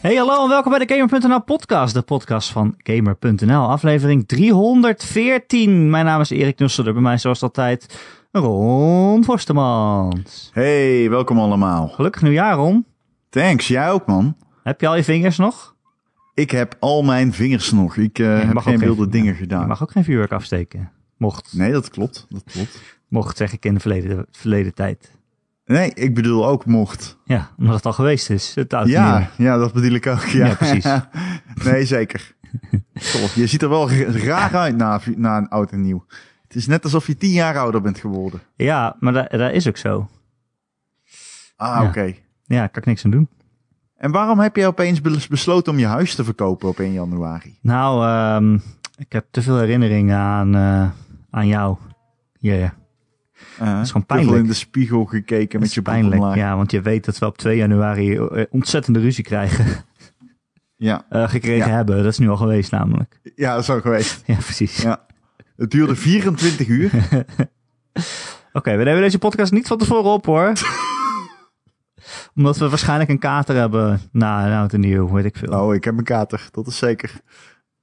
Hey hallo en welkom bij de Gamer.nl podcast, de podcast van Gamer.nl, aflevering 314. Mijn naam is Erik Nusselder, bij mij zoals altijd Ron Forstemans. Hey, welkom allemaal. Gelukkig nieuwjaar Ron. Thanks, jij ook man. Heb je al je vingers nog? Ik heb al mijn vingers nog. Ik uh, je heb geen wilde geen- dingen gedaan. mag ook geen vuurwerk afsteken. Mocht. Nee, dat klopt. Dat klopt. Mocht zeg ik in de verleden, verleden tijd. Nee, ik bedoel ook mocht. Ja, omdat het al geweest is. Het. Ja, ja, dat bedoel ik ook. Ja, Ja, precies. nee, zeker. Toch, je ziet er wel raar uit na, na een oud en nieuw. Het is net alsof je tien jaar ouder bent geworden. Ja, maar dat, dat is ook zo. Ah, Ja. oké. Ja, kan ik niks aan doen. En waarom heb je opeens bes- besloten om je huis te verkopen op 1 januari? Nou, ehm, ik heb te veel herinneringen aan, eh, aan jou. Ja, ja. Uh, is gewoon pijnlijk. in de spiegel gekeken met je pijnlijk. Ja, want je weet dat we op 2 januari eh, ontzettende ruzie krijgen, Ja. eh, gekregen Ja. hebben. Dat is nu al geweest namelijk. ja, dat is ook geweest. Ja, precies. Ja. Het duurde 24 uur. Oké, we nemen deze podcast niet van tevoren op hoor. Omdat we waarschijnlijk een kater hebben na nou, het nieuw, weet ik veel. Oh, ik heb een kater, dat is zeker.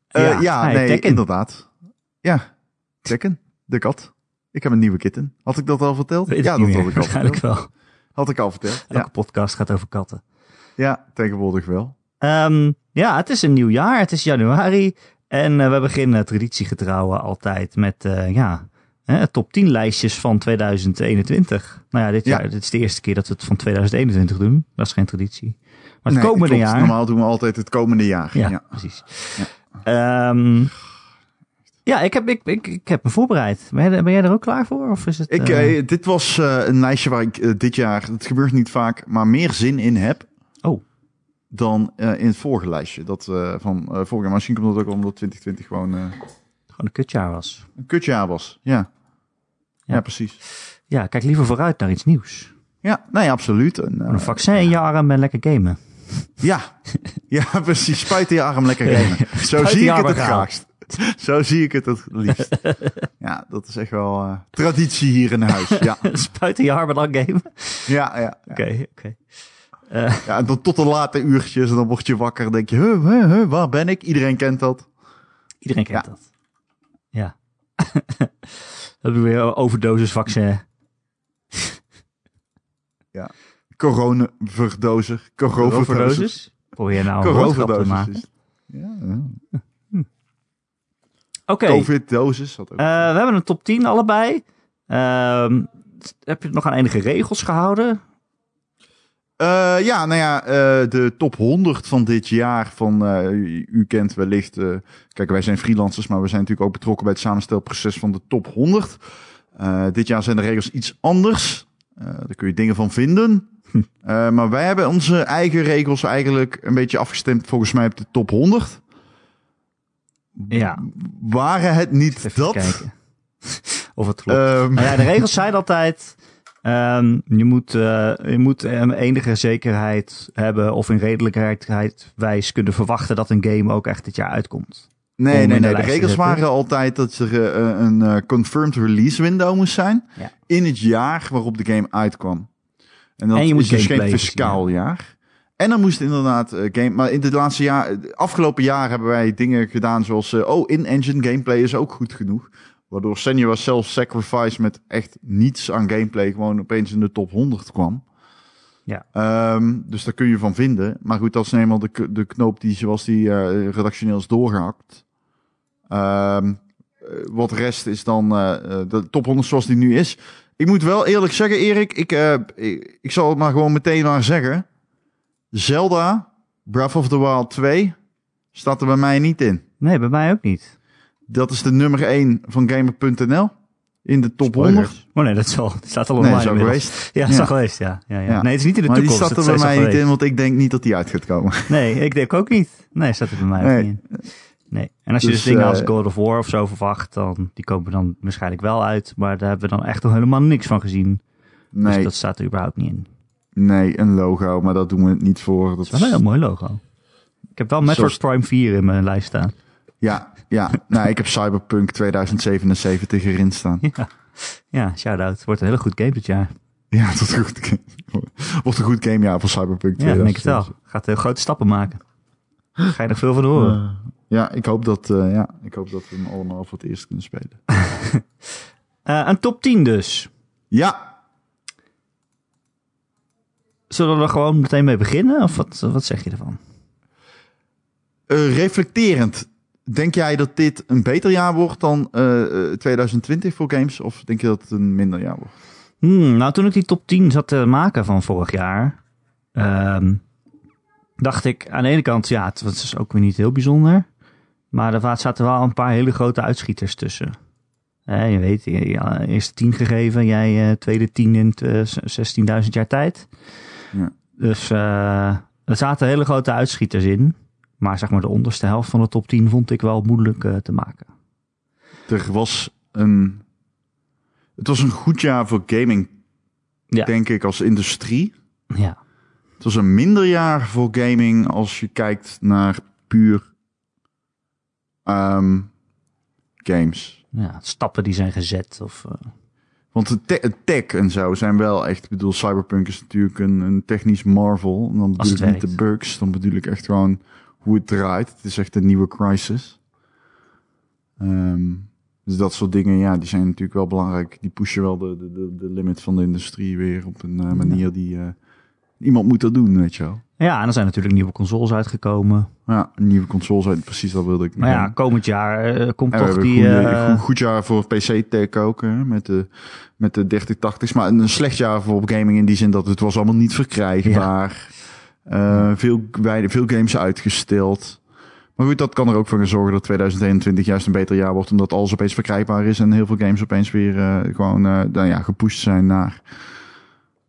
Ja, ja, nee, inderdaad. Ja, Tekken, de kat. Ik heb een nieuwe kitten. Had ik dat al verteld? Weet ja, dat meer. had ik al Waarschijnlijk verteld. wel. Had ik al verteld. Elke Ja, podcast gaat over katten. ja, tegenwoordig wel. Ehm, ja, het is een nieuw jaar. Het is januari. En eh, we beginnen traditiegetrouw altijd met eh, ja, hè, top 10 lijstjes van 2021. Nou ja, dit Ja. jaar dit is de eerste keer dat we het van 2021 doen. Dat is geen traditie. Maar het Nee, komende klopt. jaar. Normaal doen we altijd het komende jaar. Ja, Ja. precies. Ehm, ja, ik heb, ik, ik, ik heb me voorbereid. Ben jij, ben jij er ook klaar voor? Of is het, Ik, eh, eh, dit was eh, een lijstje waar ik dit jaar, het gebeurt niet vaak, maar meer zin in heb. Oh. Dan in het vorige lijstje. Dat van vorig jaar. Maar misschien komt dat ook omdat 2020 gewoon gewoon een kutjaar was. een kutjaar was. Ja. Ja. ja. precies. Ja, kijk liever vooruit naar iets nieuws. Ja, nee, absoluut. En, Een vaccin in je arm en lekker gamen. Ja, ja precies. Spuit in je arm lekker gamen. Zo zie ik het het graagst. Zo zie ik het het liefst. Ja, dat is echt wel eh, traditie hier in huis. Ja, Spuiten je arm en dan gamen. ja, ja. Oké, oké. Eh, ja en dan tot de late uurtjes en dan word je wakker en denk je, huh, huh, huh, waar ben ik? Iedereen kent dat. iedereen kent Ja. dat. Ja. dat we weer overdosisvaccin. Coronaverdozer. Coronaverdozer. Overdosis? Probeer nou een te maken. Ja, ja. Oké, Covid-dosis. had ook. eh, we hebben een top 10 allebei. Ehm, heb je het nog aan enige regels gehouden? Eh, ja, nou ja, eh, de top 100 van dit jaar van, u, u kent wellicht, kijk wij zijn freelancers, maar we zijn natuurlijk ook betrokken bij het samenstelproces van de top 100. Eh, dit jaar zijn de regels iets anders. Daar kun je dingen van vinden. Eh, maar wij hebben onze eigen regels eigenlijk een beetje afgestemd volgens mij op de top 100. Ja. Waren het niet Even dat? kijken. of het klopt. Ehm, Nou ja, de regels zijn altijd... ehm, je moet, eh, je moet eh, enige zekerheid hebben of in redelijkheid wijs kunnen verwachten dat een game ook echt dit jaar uitkomt. om Nee, nee, de nee. De regels waren altijd dat er eh, een eh, confirmed release window moest zijn. Ja. In het jaar waarop de game uitkwam. En dat En je moet is dus geen fiscaal jaar. En dan moest inderdaad eh, game. Maar in de laatste jaar, afgelopen jaar hebben wij dingen gedaan zoals. eh, oh, in-engine gameplay is ook goed genoeg. Waardoor Senua Self-Sacrifice met echt niets aan gameplay gewoon opeens in de top 100 kwam. Ja. Ehm, dus daar kun je van vinden. Maar goed, dat is eenmaal de, de knoop die zoals die eh, redactioneel is doorgehakt. Eh, wat rest is dan de top 100 zoals die nu is. Ik moet wel eerlijk zeggen, Erik, ik, ik, ik zal het maar gewoon meteen maar zeggen. Zelda, Breath of the Wild 2, staat er bij mij niet in. Nee, bij mij ook niet. Dat is de nummer 1 van Gamer.nl in de top Spoilers. 100. Oh nee, dat is al, die staat al Nee, online is al inmiddels. geweest. Ja, dat is Ja. al geweest, ja. ja, ja. Nee, het is niet in de Maar die toekomst. staat er bij is mij niet in, want ik denk niet dat die uit gaat komen. Nee, ik denk ook niet. Nee, staat er bij mij Nee. ook niet in. Nee. En als je dus, Dus, dingen eh, als God of War of zo verwacht, dan die komen dan waarschijnlijk wel uit. Maar daar hebben we dan echt nog helemaal niks van gezien. Nee, Dus dat staat er überhaupt niet in. Nee, een logo, maar dat doen we het niet voor. Dat Dat is wel een heel mooi logo. Ik heb wel Metroid Zoals- Prime 4 in mijn lijst staan. Ja, ja. nou, ik heb Cyberpunk 2077 erin staan. Ja, ja shout-out. Wordt een hele goed game dit jaar. Ja, dat is een goed. Wordt een goed gamejaar voor Cyberpunk Ja, dan denk ik het wel. 2077. Gaat heel grote stappen maken. Ga je nog veel van horen. Eh, ja, ik hoop, dat, eh, ja, ik hoop dat we hem allemaal voor het eerst kunnen spelen. Eh, een top 10 dus. Ja, Zullen we er gewoon meteen mee beginnen? Of wat, wat zeg je ervan? eh, reflecterend. Denk jij dat dit een beter jaar wordt dan eh, eh, 2020 voor games? Of denk je dat het een minder jaar wordt? Hmm, nou, toen ik die top 10 zat te maken van vorig jaar, ehm, dacht ik aan de ene kant, ja, het was dus ook weer niet heel bijzonder. Maar er zaten wel een paar hele grote uitschieters tussen. Hè, je weet, je, je eerst 10 gegeven, jij eh, tweede 10 in eh, 16.000 jaar tijd. Ja. Dus eh, er zaten hele grote uitschieters in. Maar zeg maar de onderste helft van de top 10 vond ik wel moeilijk eh, te maken. Er was een... Het was een goed jaar voor gaming, Ja. denk ik, als industrie. Ja, Het was een minder jaar voor gaming als je kijkt naar puur ehm, games. ja stappen die zijn gezet. Of, eh, Want het, te- het tech en zo zijn wel echt... Ik bedoel, Cyberpunk is natuurlijk een, een technisch marvel. En dan bedoel ik niet de bugs. Dan bedoel ik echt gewoon hoe het draait. Het is echt een nieuwe crisis. Ehm, dus dat soort dingen, ja, die zijn natuurlijk wel belangrijk. Die pushen wel de, de, de, limit van de industrie weer op een eh, manier die... eh, iemand moet dat doen, weet je wel. Ja, en er zijn natuurlijk nieuwe consoles uitgekomen. Ja, nieuwe consoles uit, precies dat wilde ik Maar ja, komend jaar eh, komt toch die... een goede- eh, goed, goed jaar voor PC-tech ook, hè, met de, met de 3080's. Maar een slecht jaar voor gaming in die zin dat het was allemaal niet verkrijgbaar. Eh, veel, wij- veel games uitgesteld. Maar goed, dat kan er ook voor zorgen dat 2021 juist een beter jaar wordt. Omdat alles opeens verkrijgbaar is en heel veel games opeens weer gewoon nou ja, gepusht zijn naar.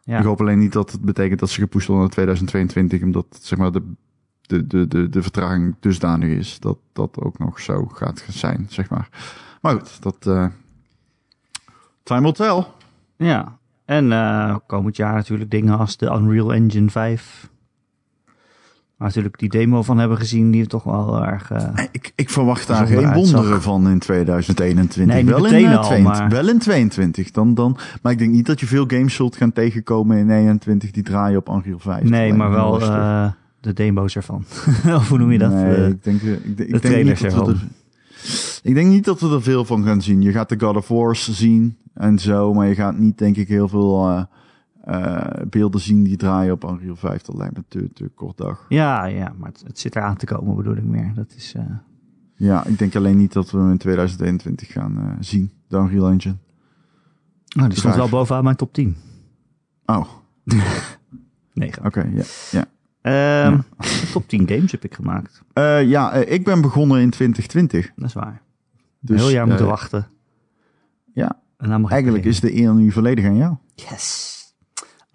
Ja. Ik hoop alleen niet dat het betekent dat ze gepusht worden naar 2022. Omdat zeg maar, de, de, de, de, de vertraging dusdanig is dat dat ook nog zo gaat zijn, zeg maar. Maar goed, dat... eh time will tell. ja. En eh, komend jaar natuurlijk dingen als de Unreal Engine 5. Natuurlijk die demo van hebben gezien, die toch wel erg... eh, Ik, ik verwacht daar geen uitzag. wonderen van in 2021. Nee, niet wel, in, meteen eh, al, 22 maar- wel in 22. Dan, dan, maar ik denk niet dat je veel games zult gaan tegenkomen in 21 die draaien op Unreal 5. Dat nee, maar wel eh, de demo's ervan. of hoe noem je dat? Nee, Eh, ik denk, eh, ik, denk- ik denk trailers niet dat we ervan. er, ik denk niet dat we er veel van gaan zien. Je gaat de God of Wars zien en zo, maar je gaat niet denk ik heel veel eh, eh, beelden zien die draaien op Unreal 5. Dat lijkt me te, te kort dag. ja, ja, maar het, het zit eraan te komen bedoel ik meer. Dat is... eh, Ja, ik denk alleen niet dat we hem in 2021 gaan eh, zien, de Unreal Engine. oh, die stond wel bovenaan mijn top 10. Oh, 9. oké, ja. ja. Ehm, top 10 games heb ik gemaakt. Eh, ja, ik ben begonnen in 2020. Dat is waar. Dus, een heel jaar moeten wachten. Ja, En dan mag eigenlijk is de eer nu volledig aan jou. Yes.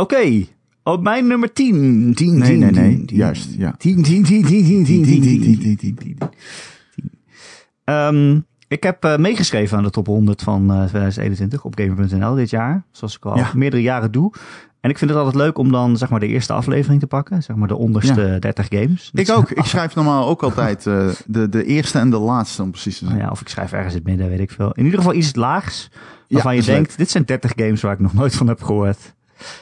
Oké. Op mijn nummer 10. 10, Nee, 10, nee, nee. 10, 10. Juist, ja. 10, 10, 10, 10, 10, 10, 10, 10, 10. Ehm, ik heb eh, meegeschreven aan de top 100 van eh, 2021 op Gamer.nl dit jaar. Zoals ik al Ja. meerdere jaren doe. En ik vind het altijd leuk om dan zeg maar de eerste aflevering te pakken. Zeg maar de onderste 30 games. Dat Ik ook. Ik schrijf normaal ook altijd eh, de, de eerste en de laatste, om precies te zijn. Nou ja, of ik schrijf ergens in het midden, weet ik veel. In ieder geval iets laags. Waarvan Ja, je denkt, dit zijn 30 games waar ik nog nooit van heb gehoord.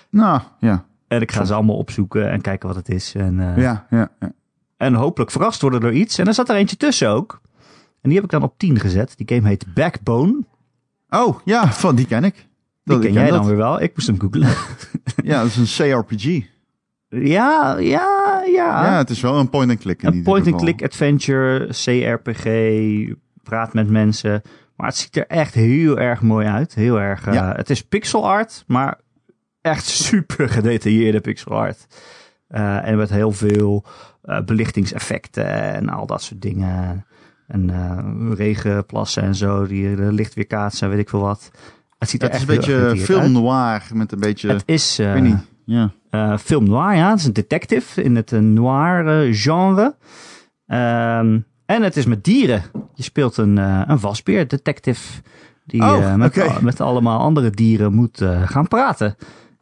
Nou, ja. En ik ga ze allemaal opzoeken en kijken wat het is. En, eh, Ja, ja, ja. en hopelijk verrast worden door iets. En er zat er eentje tussen ook. En die heb ik dan op 10 gezet. Die game heet Backbone. Oh, ja, van, die ken ik. Die Dat, ken ik jij dat. dan weer wel. Ik moest hem googlen. Ja, dat is een CRPG. ja, ja, ja. Ja, het is wel een point-and-click in een point-and-click adventure, CRPG, praat met mensen. Maar het ziet er echt heel erg mooi uit. Heel erg. eh, Ja. Het is pixel art, maar echt super gedetailleerde pixel art. Eh, en met heel veel eh, belichtingseffecten en al dat soort dingen. En eh, regenplassen en zo, die de licht weer kaatsen, weet ik veel wat. Het ziet er Het is echt een beetje film noir met een beetje... Het is niet. Ja. film noir, ja. Het is een detective in het noir genre. Ehm, en het is met dieren. Je speelt een, een wasbeer, detective. Die Oh, met, allemaal andere dieren moet gaan praten.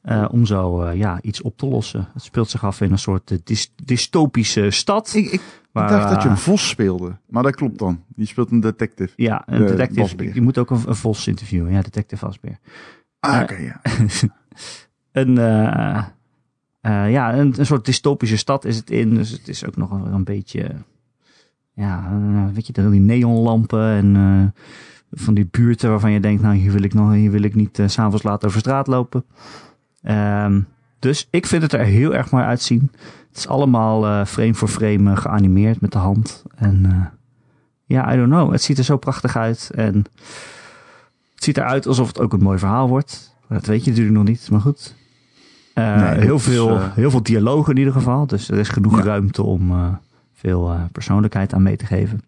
Eh, om zo eh, ja, iets op te lossen. Het speelt zich af in een soort eh, dys- dystopische stad. Ik, ik, waar, dacht dat je een vos speelde. Maar dat klopt dan. Je speelt een detective. Ja, een de detective. wasbeer. Je moet ook een, een vos interviewen. Ja, detective wasbeer. Ah, oké, ja. een, ja, een, een soort dystopische stad is het in. Dus het is ook nog een, een beetje ja, weet je, die neonlampen en van die buurten waarvan je denkt, nou hier wil ik, nog, hier wil ik niet s s'avonds laat over straat lopen. Ehm, dus ik vind het er heel erg mooi uitzien. Het is allemaal eh, frame voor frame eh, geanimeerd met de hand. En eh, ja, I don't know. Het ziet er zo prachtig uit. En het ziet eruit alsof het ook een mooi verhaal wordt. Dat weet je natuurlijk nog niet, maar goed. Nee, heel, is, veel, heel veel dialoog in ieder geval. Dus er is genoeg Ja. ruimte om veel persoonlijkheid aan mee te geven.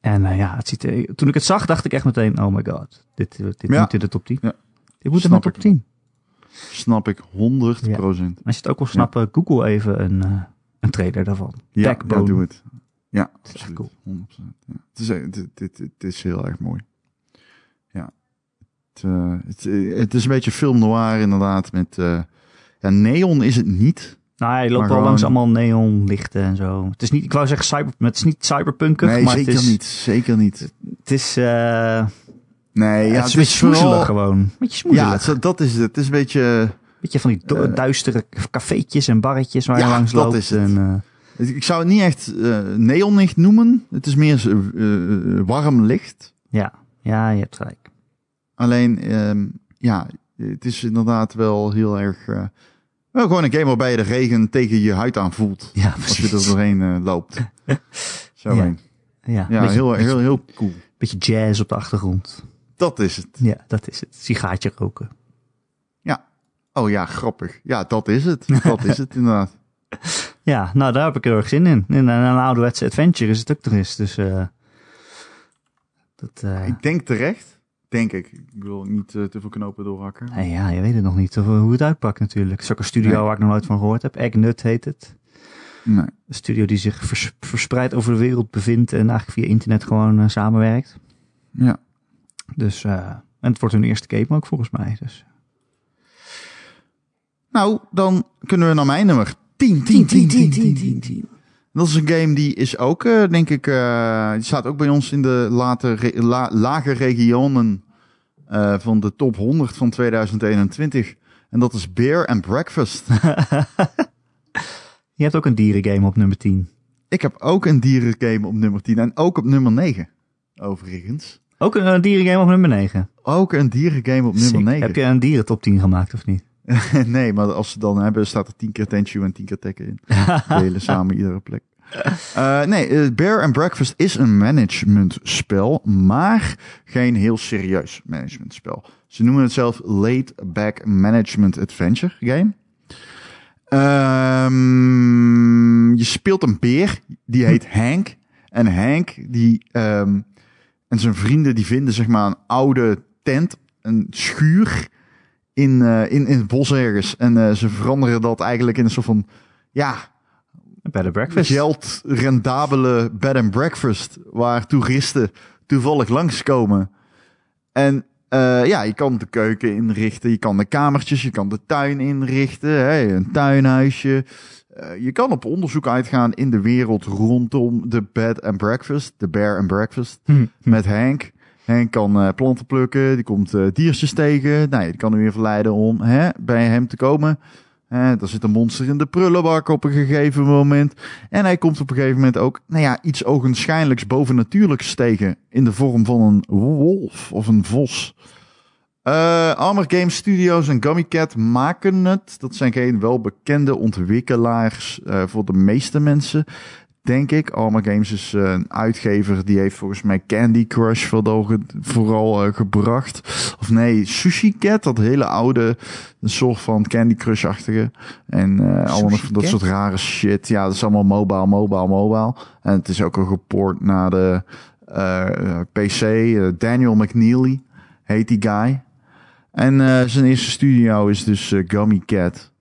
En ja, het ziet toen ik het zag, dacht ik echt meteen: oh my god, dit, dit Ja. moet in de top 10. Ja. Dit moet in de Snap top ik. 10. Snap ik 100 Ja. procent. Als je het ook wil snappen, google even een, eh, een trailer daarvan. Ja, Backbone. ja, doe het. Ja, is echt absoluut. cool. 100%. Ja. Het, is, het, het, het, het is heel erg mooi. Ja. Het, eh, het, eh, het is een beetje film noir inderdaad. Met, eh, ja, neon is het niet. Nou, hij loopt Maar wel langs allemaal neonlichten en zo. Het is niet, ik wou zeggen cyber, maar het is niet cyberpunkig, nee, maar zeker het is, niet. Zeker niet. Het is, Nee, ja, het is een beetje smoezelig gewoon. Beetje Ja, smoezelig. dat is het. Het is een beetje... beetje van die eh, duistere cafeetjes en barretjes waar Ja, je langs dat loopt. is het. En, eh, Ik zou het niet echt eh neonlicht noemen. Het is meer warm licht. ja, ja, je hebt gelijk. Alleen, ehm, ja, het is inderdaad wel heel erg... eh, wel gewoon een game waarbij je de regen tegen je huid aan voelt. Ja, Als je er doorheen loopt. Zo Ja. heen. Ja, Ja, beetje, heel, heel, heel cool. beetje jazz op de achtergrond. Dat is het. Ja, dat is het. Sigaartje roken. Oh ja, grappig. Ja, dat is het. Dat is het inderdaad. Ja, nou daar heb ik heel erg zin in. In een, ouderwetse adventure is het ook toch eens. Dus eh, dat, eh, Ik denk terecht. Denk ik. Ik wil niet eh, te veel knopen doorhakken. nee, ja, je weet het nog niet of, hoe het uitpakt natuurlijk. Het is ook een studio Nee. waar ik nog nooit van gehoord heb. Eggnut heet het. Nee. Een studio die zich vers- verspreid over de wereld bevindt en eigenlijk via internet gewoon samenwerkt. Ja. Dus, eh, en het wordt hun eerste game ook volgens mij. Dus. Nou, dan kunnen we naar mijn nummer 10. 10, 10, 10, 10, 10. Dat is een game die is ook, eh, denk ik, eh, die staat ook bij ons in de late re- la- lage regionen van de top 100 van 2021. En dat is Bear and Breakfast. Je hebt ook een dierengame op nummer 10. ik heb ook een dierengame op nummer 10 en ook op nummer 9, overigens. Ook een, eh, dierengame op nummer 9. Ook een dierengame op nummer Sick. 9. Heb je een dierentop 10 gemaakt of niet? nee, maar als ze dan hebben, staat er 10 keer Tenchu en 10 keer Tekken in. Delen samen iedere plek. Eh, nee, eh, Bear and Breakfast is een managementspel, maar geen heel serieus managementspel. Ze noemen het zelf Laid Back Management Adventure Game. Ehm, je speelt een beer, die heet Hank. En Hank, die, ehm, en zijn vrienden, die vinden zeg maar een oude tent, een schuur in, eh, in, in het bos ergens. En eh, ze veranderen dat eigenlijk in een soort van, ja, Een bed and breakfast. geld rendabele bed and breakfast waar toeristen toevallig langskomen. En eh, ja, je kan de keuken inrichten, je kan de kamertjes, je kan de tuin inrichten, hè, een tuinhuisje. Eh, je kan op onderzoek uitgaan in de wereld rondom de bed and breakfast, de bear and breakfast, Hm. met Henk. Henk kan eh, planten plukken, die komt eh, diertjes tegen. Nou, die kan hem weer verleiden om hè, bij hem te komen. Eh, er zit een monster in de prullenbak op een gegeven moment. En hij komt op een gegeven moment ook, nou ja, iets ogenschijnlijks bovennatuurlijks tegen. In de vorm van een wolf of een vos. Eh Armor Game Studios en Gummy Cat maken het. Dat zijn geen welbekende ontwikkelaars eh, voor de meeste mensen, denk ik. Armor Games is eh, een uitgever die heeft volgens mij Candy Crush vooral, ge- vooral gebracht. Of nee, Sushi Cat, dat hele oude, een soort van Candy Crush-achtige. En eh allemaal dat Cat? soort rare shit. Ja, dat is allemaal mobile, mobile, mobile. En het is ook al geport naar de PC. Daniel McNeely heet die guy. En eh, zijn eerste studio is dus eh, Gummy Cat.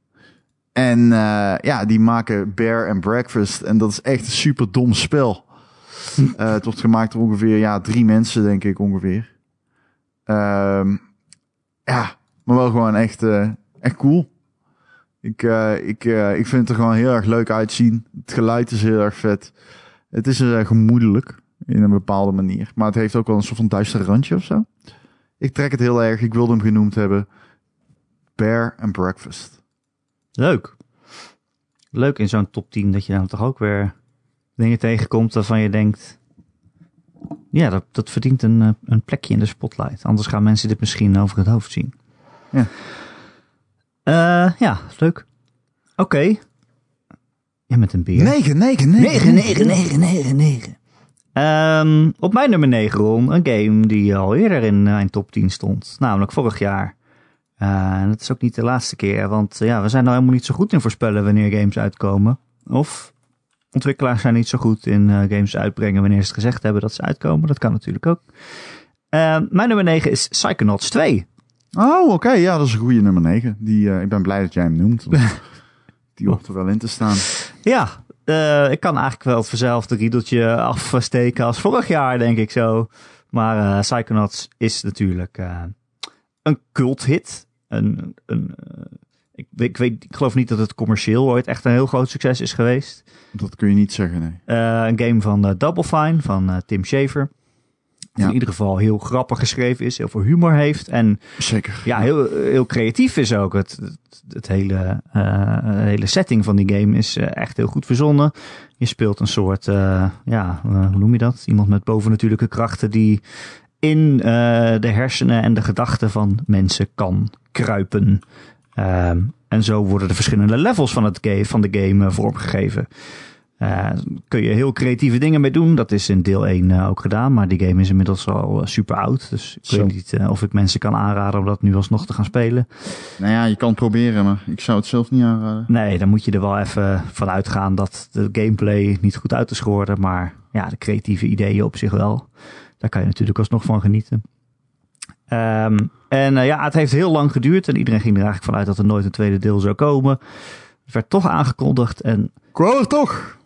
En eh, ja, die maken Bear and Breakfast. En dat is echt een super dom spel. Het wordt gemaakt door ongeveer ja, drie mensen, denk ik ongeveer. Ehm, ja, maar wel gewoon echt, echt cool. Ik, ik, ik vind het er gewoon heel erg leuk uitzien. Het geluid is heel erg vet. Het is gemoedelijk in een bepaalde manier. Maar het heeft ook wel een soort van duister randje of zo. Ik trek het heel erg. Ik wilde hem genoemd hebben. Bear and Breakfast. Leuk. Leuk in zo'n top 10 dat je dan toch ook weer dingen tegenkomt waarvan je denkt... Ja, dat, dat verdient een, eh, een plekje in de spotlight. Anders gaan mensen dit misschien over het hoofd zien. Ja. Eh, ja, leuk. Oké. Ja, met een beer. 9, 9, 9, 9, 9, 9, 9. Ehm, op mijn nummer 9, Ron, een game die al eerder in mijn top 10 stond. Namelijk vorig jaar. Eh, en dat is ook niet de laatste keer, want ja, we zijn nou helemaal niet zo goed in voorspellen wanneer games uitkomen. Of ontwikkelaars zijn niet zo goed in eh, games uitbrengen wanneer ze gezegd hebben dat ze uitkomen. Dat kan natuurlijk ook. Ehm, mijn nummer 9 is Psychonauts 2. Oh, oké. Ja, dat is een goede nummer 9. Die, eh, ik ben blij dat jij hem noemt. Die hoort er wel in te staan. Ja, eh, ik kan eigenlijk wel het verzelfde riedeltje afsteken als vorig jaar, denk ik zo. Maar eh Psychonauts is natuurlijk eh, een culthit. Een, een, ik, ik, weet, ik geloof niet dat het commercieel ooit echt een heel groot succes is geweest. Dat kun je niet zeggen, nee. Een game van Double Fine, van Tim Schafer. Die Ja. in ieder geval heel grappig geschreven is, heel veel humor heeft. En Zeker. ja, heel, heel creatief is ook. Het, het, het hele, eh, hele setting van die game is eh, echt heel goed verzonnen. Je speelt een soort, eh, ja, eh, hoe noem je dat? Iemand met bovennatuurlijke krachten die in eh, de hersenen en de gedachten van mensen kan kruipen. Ehm, en zo worden de verschillende levels van, het ga- van de game eh, vormgegeven. Eh, kun je heel creatieve dingen mee doen. Dat is in deel 1 eh, ook gedaan. Maar die game is inmiddels al eh, super oud. Dus ik Zo. weet niet of ik mensen kan aanraden om dat nu alsnog te gaan spelen. Nou ja, je kan het proberen, maar ik zou het zelf niet aanraden. Nee, dan moet je er wel even van uitgaan dat de gameplay niet goed uit is geworden. Maar ja, de creatieve ideeën op zich wel. Daar kan je natuurlijk alsnog van genieten. Ehm, en ja, het heeft heel lang geduurd. En iedereen ging er eigenlijk vanuit dat er nooit een tweede deel zou komen. Het werd toch aangekondigd. En Kwam toch?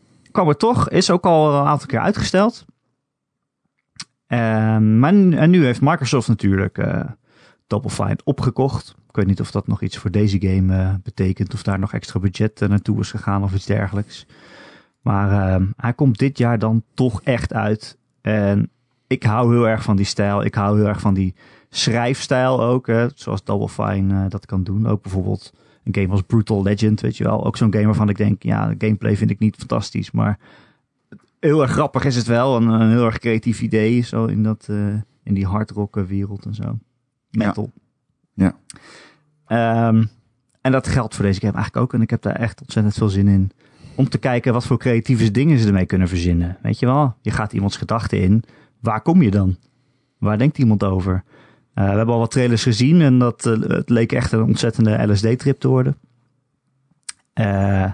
Kwam toch. Is ook al een aantal keer uitgesteld. Ehm, maar, en nu heeft Microsoft natuurlijk eh Double Fine opgekocht. Ik weet niet of dat nog iets voor deze game eh, betekent. Of daar nog extra budget eh, naartoe is gegaan of iets dergelijks. Maar ehm, hij komt dit jaar dan toch echt uit. En ik hou heel erg van die stijl. Ik hou heel erg van die schrijfstijl ook. Hè, zoals Double Fine dat kan doen. Ook bijvoorbeeld een game als Brutal Legend, weet je wel. Ook zo'n game waarvan ik denk, ja, de gameplay vind ik niet fantastisch. Maar heel erg grappig is het wel. Een, een heel erg creatief idee. Zo in, dat, eh, in die hardrock wereld en zo. Metal. Ja. Ehm, en dat geldt voor deze game eigenlijk ook. En ik heb daar echt ontzettend veel zin in. Om te kijken wat voor creatieve dingen ze ermee kunnen verzinnen. Weet je wel? Je gaat iemands gedachten in. Waar kom je dan? Waar denkt iemand over? Eh, we hebben al wat trailers gezien. En dat eh, het leek echt een ontzettende LSD-trip te worden. Eh,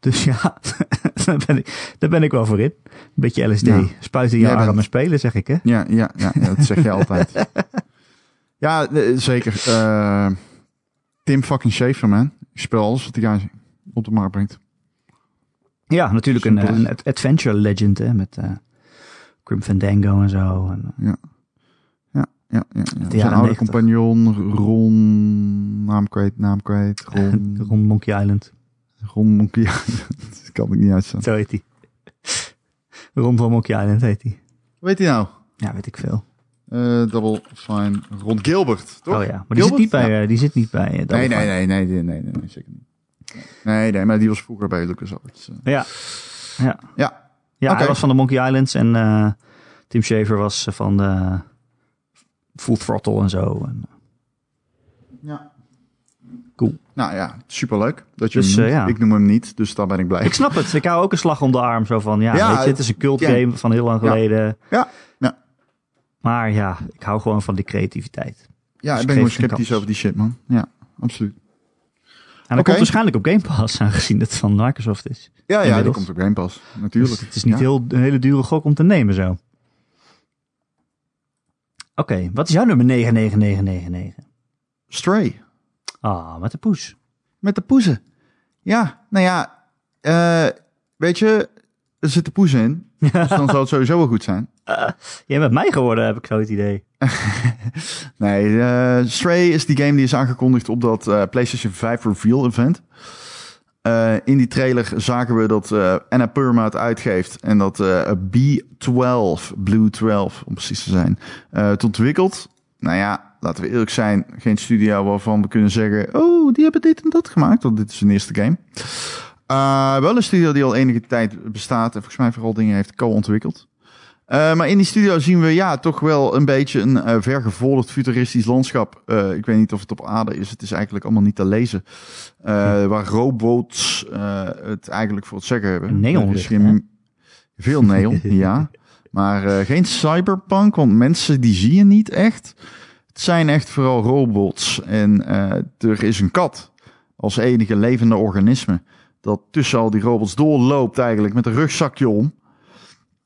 dus ja, daar, ben ik, daar ben ik wel voor in. Een beetje LSD. Ja. Spuiten in je bent- armen spelen, zeg ik hè? Ja, ja, ja, ja, dat zeg je altijd. Ja, zeker. Tim fucking Schafer, man. Ik speel alles wat die guy op de markt brengt. Ja, natuurlijk een, adventure legend hè, met eh Grim Fandango en zo. En, Ja, ja, ja. ja. Zijn oude 90. compagnon, Ron... Naam kwijt, naam kwijt. Ron... rond Monkey Island. Ron Monkey. dat kan ik niet uitstaan. Zo heet hij. Rond van Monkey Island heet hij. Weet hij nou? Ja, weet ik veel. Eh, double fine. Ron Gilbert, toch? Oh ja, maar die zit, niet bij, Ja. eh, die zit niet bij. eh, Nee, nee, nee, nee, nee, nee, nee, zeker niet. Nee, nee, maar die was vroeger bij LucasArts. Ja, ja. Ja, ja hij was van de Monkey Islands en Tim Schafer was van de Full Throttle en zo. En, ja. Cool. Nou ja, superleuk dat je Dus, hem eh, ja. Ik noem hem niet, dus daar ben ik blij. ik snap het. Ik hou ook een slag om de arm. Zo van, ja, Ja, weet je, het is een cult ja. game van heel lang geleden. Ja, ja. Maar ja, ik hou gewoon van die creativiteit. Ja, Dus ik geef ben gewoon een sceptisch over die shit, man. Ja, absoluut. En dat komt waarschijnlijk op Game Pass, aangezien het van Microsoft is. Ja, ja, die komt op Game Pass. Natuurlijk. Dus het is niet Ja. heel, een hele dure gok om te nemen zo. Oké, wat is jouw nummer 99999? Stray. Ah, met de poes. Met de poezen. Ja, nou ja. eh, weet je, er zitten poezen in. Dus dan zal het sowieso wel goed zijn. Jij bent mij geworden, heb ik zo het idee. Nee, eh, Stray is die game die is aangekondigd op dat PlayStation 5 Reveal event. Eh, in die trailer zagen we dat eh Anna het uitgeeft en dat eh, B12, Blue 12 om precies te zijn, het ontwikkelt. Nou ja, laten we eerlijk zijn, geen studio waarvan we kunnen zeggen, oh, die hebben dit en dat gemaakt, want dit is hun eerste game. Uh, wel een studio die al enige tijd bestaat en volgens mij vooral dingen heeft co-ontwikkeld. Uh, maar in die studio zien we ja, toch wel een beetje een uh, vergevorderd futuristisch landschap. Uh, ik weet niet of het op aarde is. Het is eigenlijk allemaal niet te lezen. Waar robots het eigenlijk voor het zeggen hebben. Neon. is geen... Veel neon, ja. Maar geen cyberpunk, want mensen die zie je niet echt. Het zijn echt vooral robots. En er is een kat als enige levende organisme. Dat tussen al die robots doorloopt eigenlijk met een rugzakje om.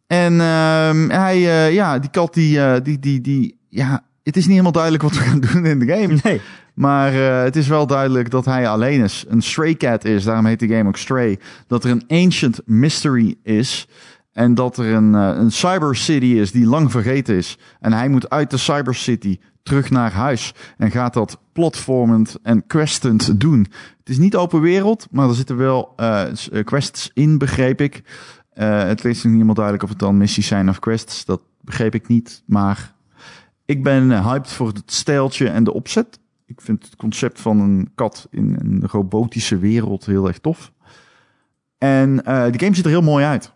En uh, hij, uh, ja, die kat die, uh, die, die, die, ja, het is niet helemaal duidelijk wat we gaan doen in de game. Nee. Maar uh, het is wel duidelijk dat hij alleen is. Een stray cat is, daarom heet de game ook Stray. Dat er een ancient mystery is. En dat er een, een cyber city is die lang vergeten is. En hij moet uit de cyber city terug naar huis. En gaat dat platformend en questend doen. Het is niet open wereld, maar er zitten wel quests in, begreep ik. Uh, het is niet helemaal duidelijk of het dan missies zijn of quests. Dat begreep ik niet. Maar ik ben hyped voor het stijltje en de opzet. Ik vind het concept van een kat in een robotische wereld heel erg tof. En uh, de game ziet er heel mooi uit.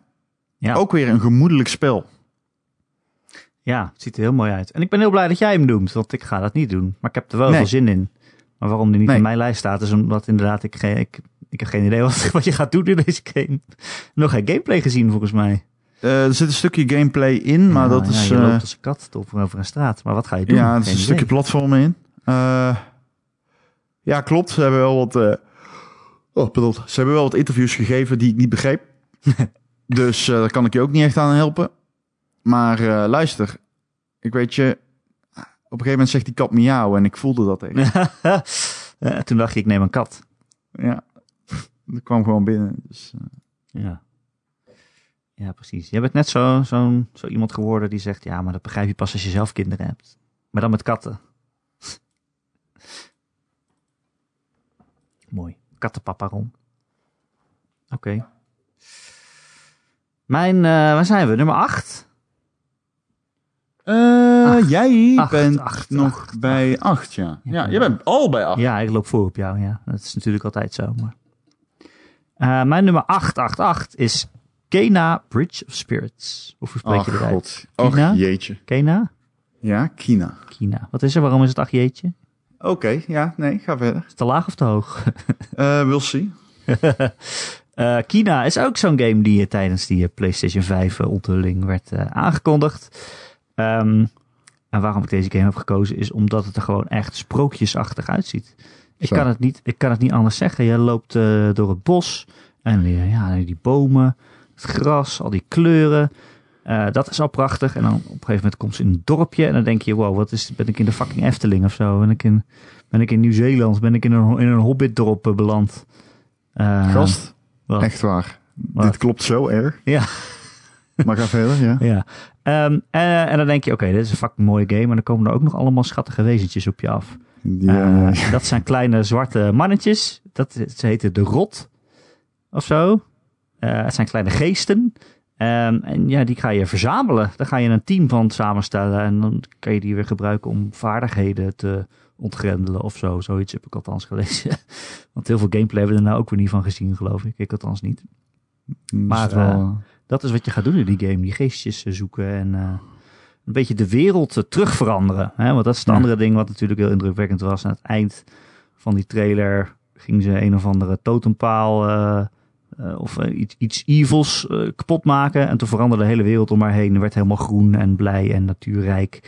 Ja. Ook weer een gemoedelijk spel. Ja, het ziet er heel mooi uit. En ik ben heel blij dat jij hem noemt, want ik ga dat niet doen. Maar ik heb er wel nee. veel zin in. Maar waarom die niet nee. in mijn lijst staat, is omdat inderdaad ik, ik ik heb geen idee wat, wat je gaat doen in deze game. Nog geen gameplay gezien volgens mij. Uh, er zit een stukje gameplay in, maar dat is... Je loopt als een kat over, over een straat. Maar wat ga je doen? Ja, er is een stukje platformen in. Uh, ja, klopt. Ze hebben wel wat... Oh, bedoel, ze hebben wel wat interviews gegeven die ik niet begreep. dus daar kan ik je ook niet echt aan helpen. Maar luister, ik weet je... Op een gegeven moment zegt die kat miauw en ik voelde dat even. toen dacht je, ik neem een kat. Ja, dat kwam gewoon binnen. Dus, uh... Ja. Ja, precies. Je bent net zo, zo, zo iemand geworden die zegt: Ja, maar dat begrijp je pas als je zelf kinderen hebt. Maar dan met katten. Mooi. Kattenpapa Ron. Oké. Okay. Mijn, uh, waar zijn we? Nummer 8? Uh, jij acht, bent acht, nog bij 8, ja. Ja, jij bent al bij 8. Ja, ik loop voor op jou, ja. Dat is natuurlijk altijd zo. Maar... Uh, mijn nummer 888 is Kena Bridge of Spirits. Hoe spreek je eruit? God. Och, jeetje. Kena? Ja, Kina. Kina. Wat is er? Waarom is het ach jeetje? Oké, okay, ja, nee, ga verder. Is het te laag of te hoog? uh, we'll see. uh, Kina is ook zo'n game die tijdens die PlayStation 5 onthulling werd aangekondigd. Um, en waarom ik deze game heb gekozen is omdat het er gewoon echt sprookjesachtig uitziet. Ik kan, het niet, ik kan het niet anders zeggen. Je loopt uh, door het bos en uh, ja, die bomen, het gras, al die kleuren. Uh, dat is al prachtig. En dan op een gegeven moment komt ze in een dorpje en dan denk je, wow, wat is, ben ik in de fucking Efteling of zo? Ben ik in, ben ik in Nieuw-Zeeland? Ben ik in een, in een hobbitdorp beland? Gast, wat? echt waar. Wat? Dit klopt zo erg. Ja. Maar ga verder, ja. ja. Um, en, en, dan denk je, oké, okay, dit is een fucking mooie game. En dan komen er ook nog allemaal schattige wezentjes op je af. Ja. Uh, dat zijn kleine zwarte mannetjes. Dat, ze heten de rot of zo. Uh, het zijn kleine geesten. Um, en ja, die ga je verzamelen. Daar ga je een team van samenstellen. En dan kan je die weer gebruiken om vaardigheden te ontgrendelen of zo. Zoiets heb ik althans gelezen. Want heel veel gameplay hebben we er nou ook weer niet van gezien, geloof ik. Ik althans niet. Maar uh, dat is wat je gaat doen in die game. Die geestjes zoeken en een beetje de wereld uh, terug veranderen. Hè? Want dat is het ja. andere ding wat natuurlijk heel indrukwekkend was. Aan het eind van die trailer ging ze een of andere totempaal uh, uh, of iets, iets evils kapot maken. En toen veranderde de hele wereld om haar heen. werd helemaal groen en blij en natuurrijk.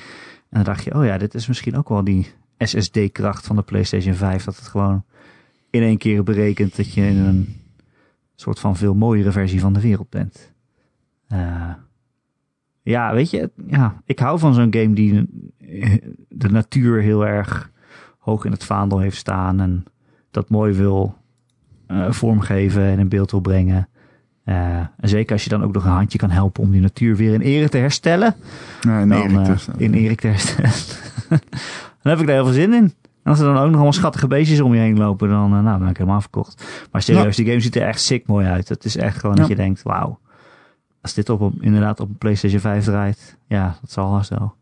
En dan dacht je, oh ja, dit is misschien ook wel die SSD-kracht van de PlayStation 5. Dat het gewoon in één keer berekent dat je in een soort van veel mooiere versie van de wereld bent. Uh, ja, weet je, ja, ik hou van zo'n game die de natuur heel erg hoog in het vaandel heeft staan en dat mooi wil uh, vormgeven en in beeld wil brengen. Uh, en zeker als je dan ook nog een handje kan helpen om die natuur weer in ere te herstellen. Ja, in ere te herstellen. in te herstellen. dan heb ik daar heel veel zin in. En als er dan ook nog allemaal schattige beestjes om je heen lopen, dan, nou, dan ben ik helemaal verkocht. Maar serieus, ja. die game ziet er echt sick mooi uit. Het is echt gewoon ja. dat je denkt, wauw als dit op een, inderdaad op een PlayStation 5 draait, ja, dat zal wel zo.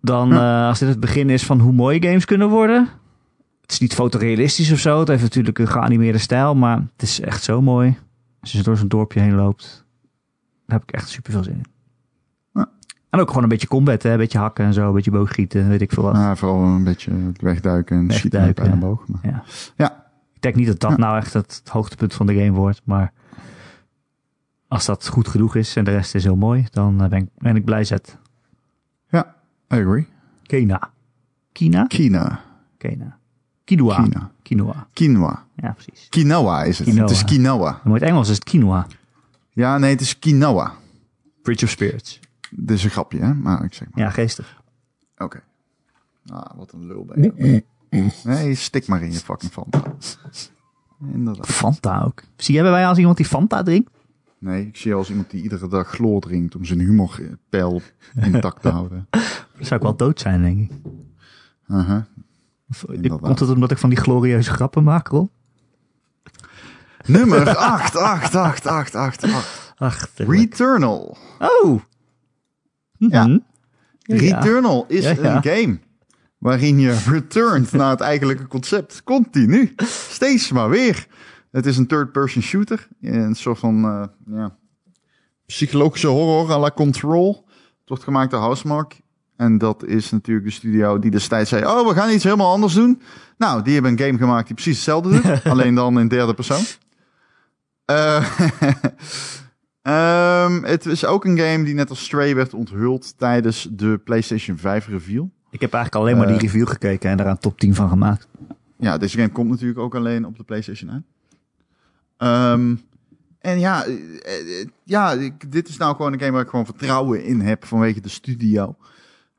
Dan, ja. uh, als dit het begin is van hoe mooie games kunnen worden, het is niet fotorealistisch of zo. Het heeft natuurlijk een geanimeerde stijl, maar het is echt zo mooi. Als je door zo'n dorpje heen loopt, daar heb ik echt super veel zin in. Ja. En ook gewoon een beetje combat, hè? een beetje hakken en zo, een beetje boogschieten, weet ik veel wat. Ja, vooral een beetje wegduiken en schieten met Wegduiken, pijl en boog. Maar- Ja. Ja. Ik denk niet dat dat nou echt het hoogtepunt van de game wordt, maar als dat goed genoeg is en de rest is heel mooi, dan eh, ben ik, ben ik blij zet. I agree. Kena. Kina? Kina. Kena. Quinoa. Kina. Quinoa. Quinoa. Ja, precies. Quinoa is het. Quinoa. Het is quinoa. Maar in het Engels is het quinoa. Ja, nee, het is quinoa. Bridge of Spirits. Dit is een grapje, hè? Maar ik zeg maar. Ja, geestig. Oké. Ah, wat een lul ben je. Nee, stik maar in je fucking Fanta. Inderdaad. Fanta ook. Zie jij bij mij als iemand die Fanta drinkt? Nee, ik zie je als iemand die iedere dag chloor drinkt om zijn humorpeil intact te houden. Dan zou ik wel dood zijn, denk ik. Of, Inderdaad. komt het omdat ik van die glorieuze grappen maak? Nummer 8, 8, 8, 8, 8, 8. Ach, Returnal. Oh! Ja. Mhm. Ja. Returnal is Ja, ja. een game waarin je returnt naar het eigenlijke concept. Continu. Steeds maar weer. Het is een third-person shooter. Een soort van eh, psychologische horror à la Control. Het wordt gemaakt door Housemark. En dat is natuurlijk de studio die destijds zei: Oh, we gaan iets helemaal anders doen. Nou, die hebben een game gemaakt die precies hetzelfde doet, alleen dan in derde persoon. Eh, ehm, het is ook een game die net als Stray werd onthuld tijdens de PlayStation 5 reveal. Ik heb eigenlijk alleen maar die eh. review gekeken en daar een top 10 van gemaakt. Ja, deze game komt natuurlijk ook alleen op de PlayStation 1. Um, en ja, eh, eh, ja dit is nou gewoon een game waar ik gewoon vertrouwen in heb vanwege de studio.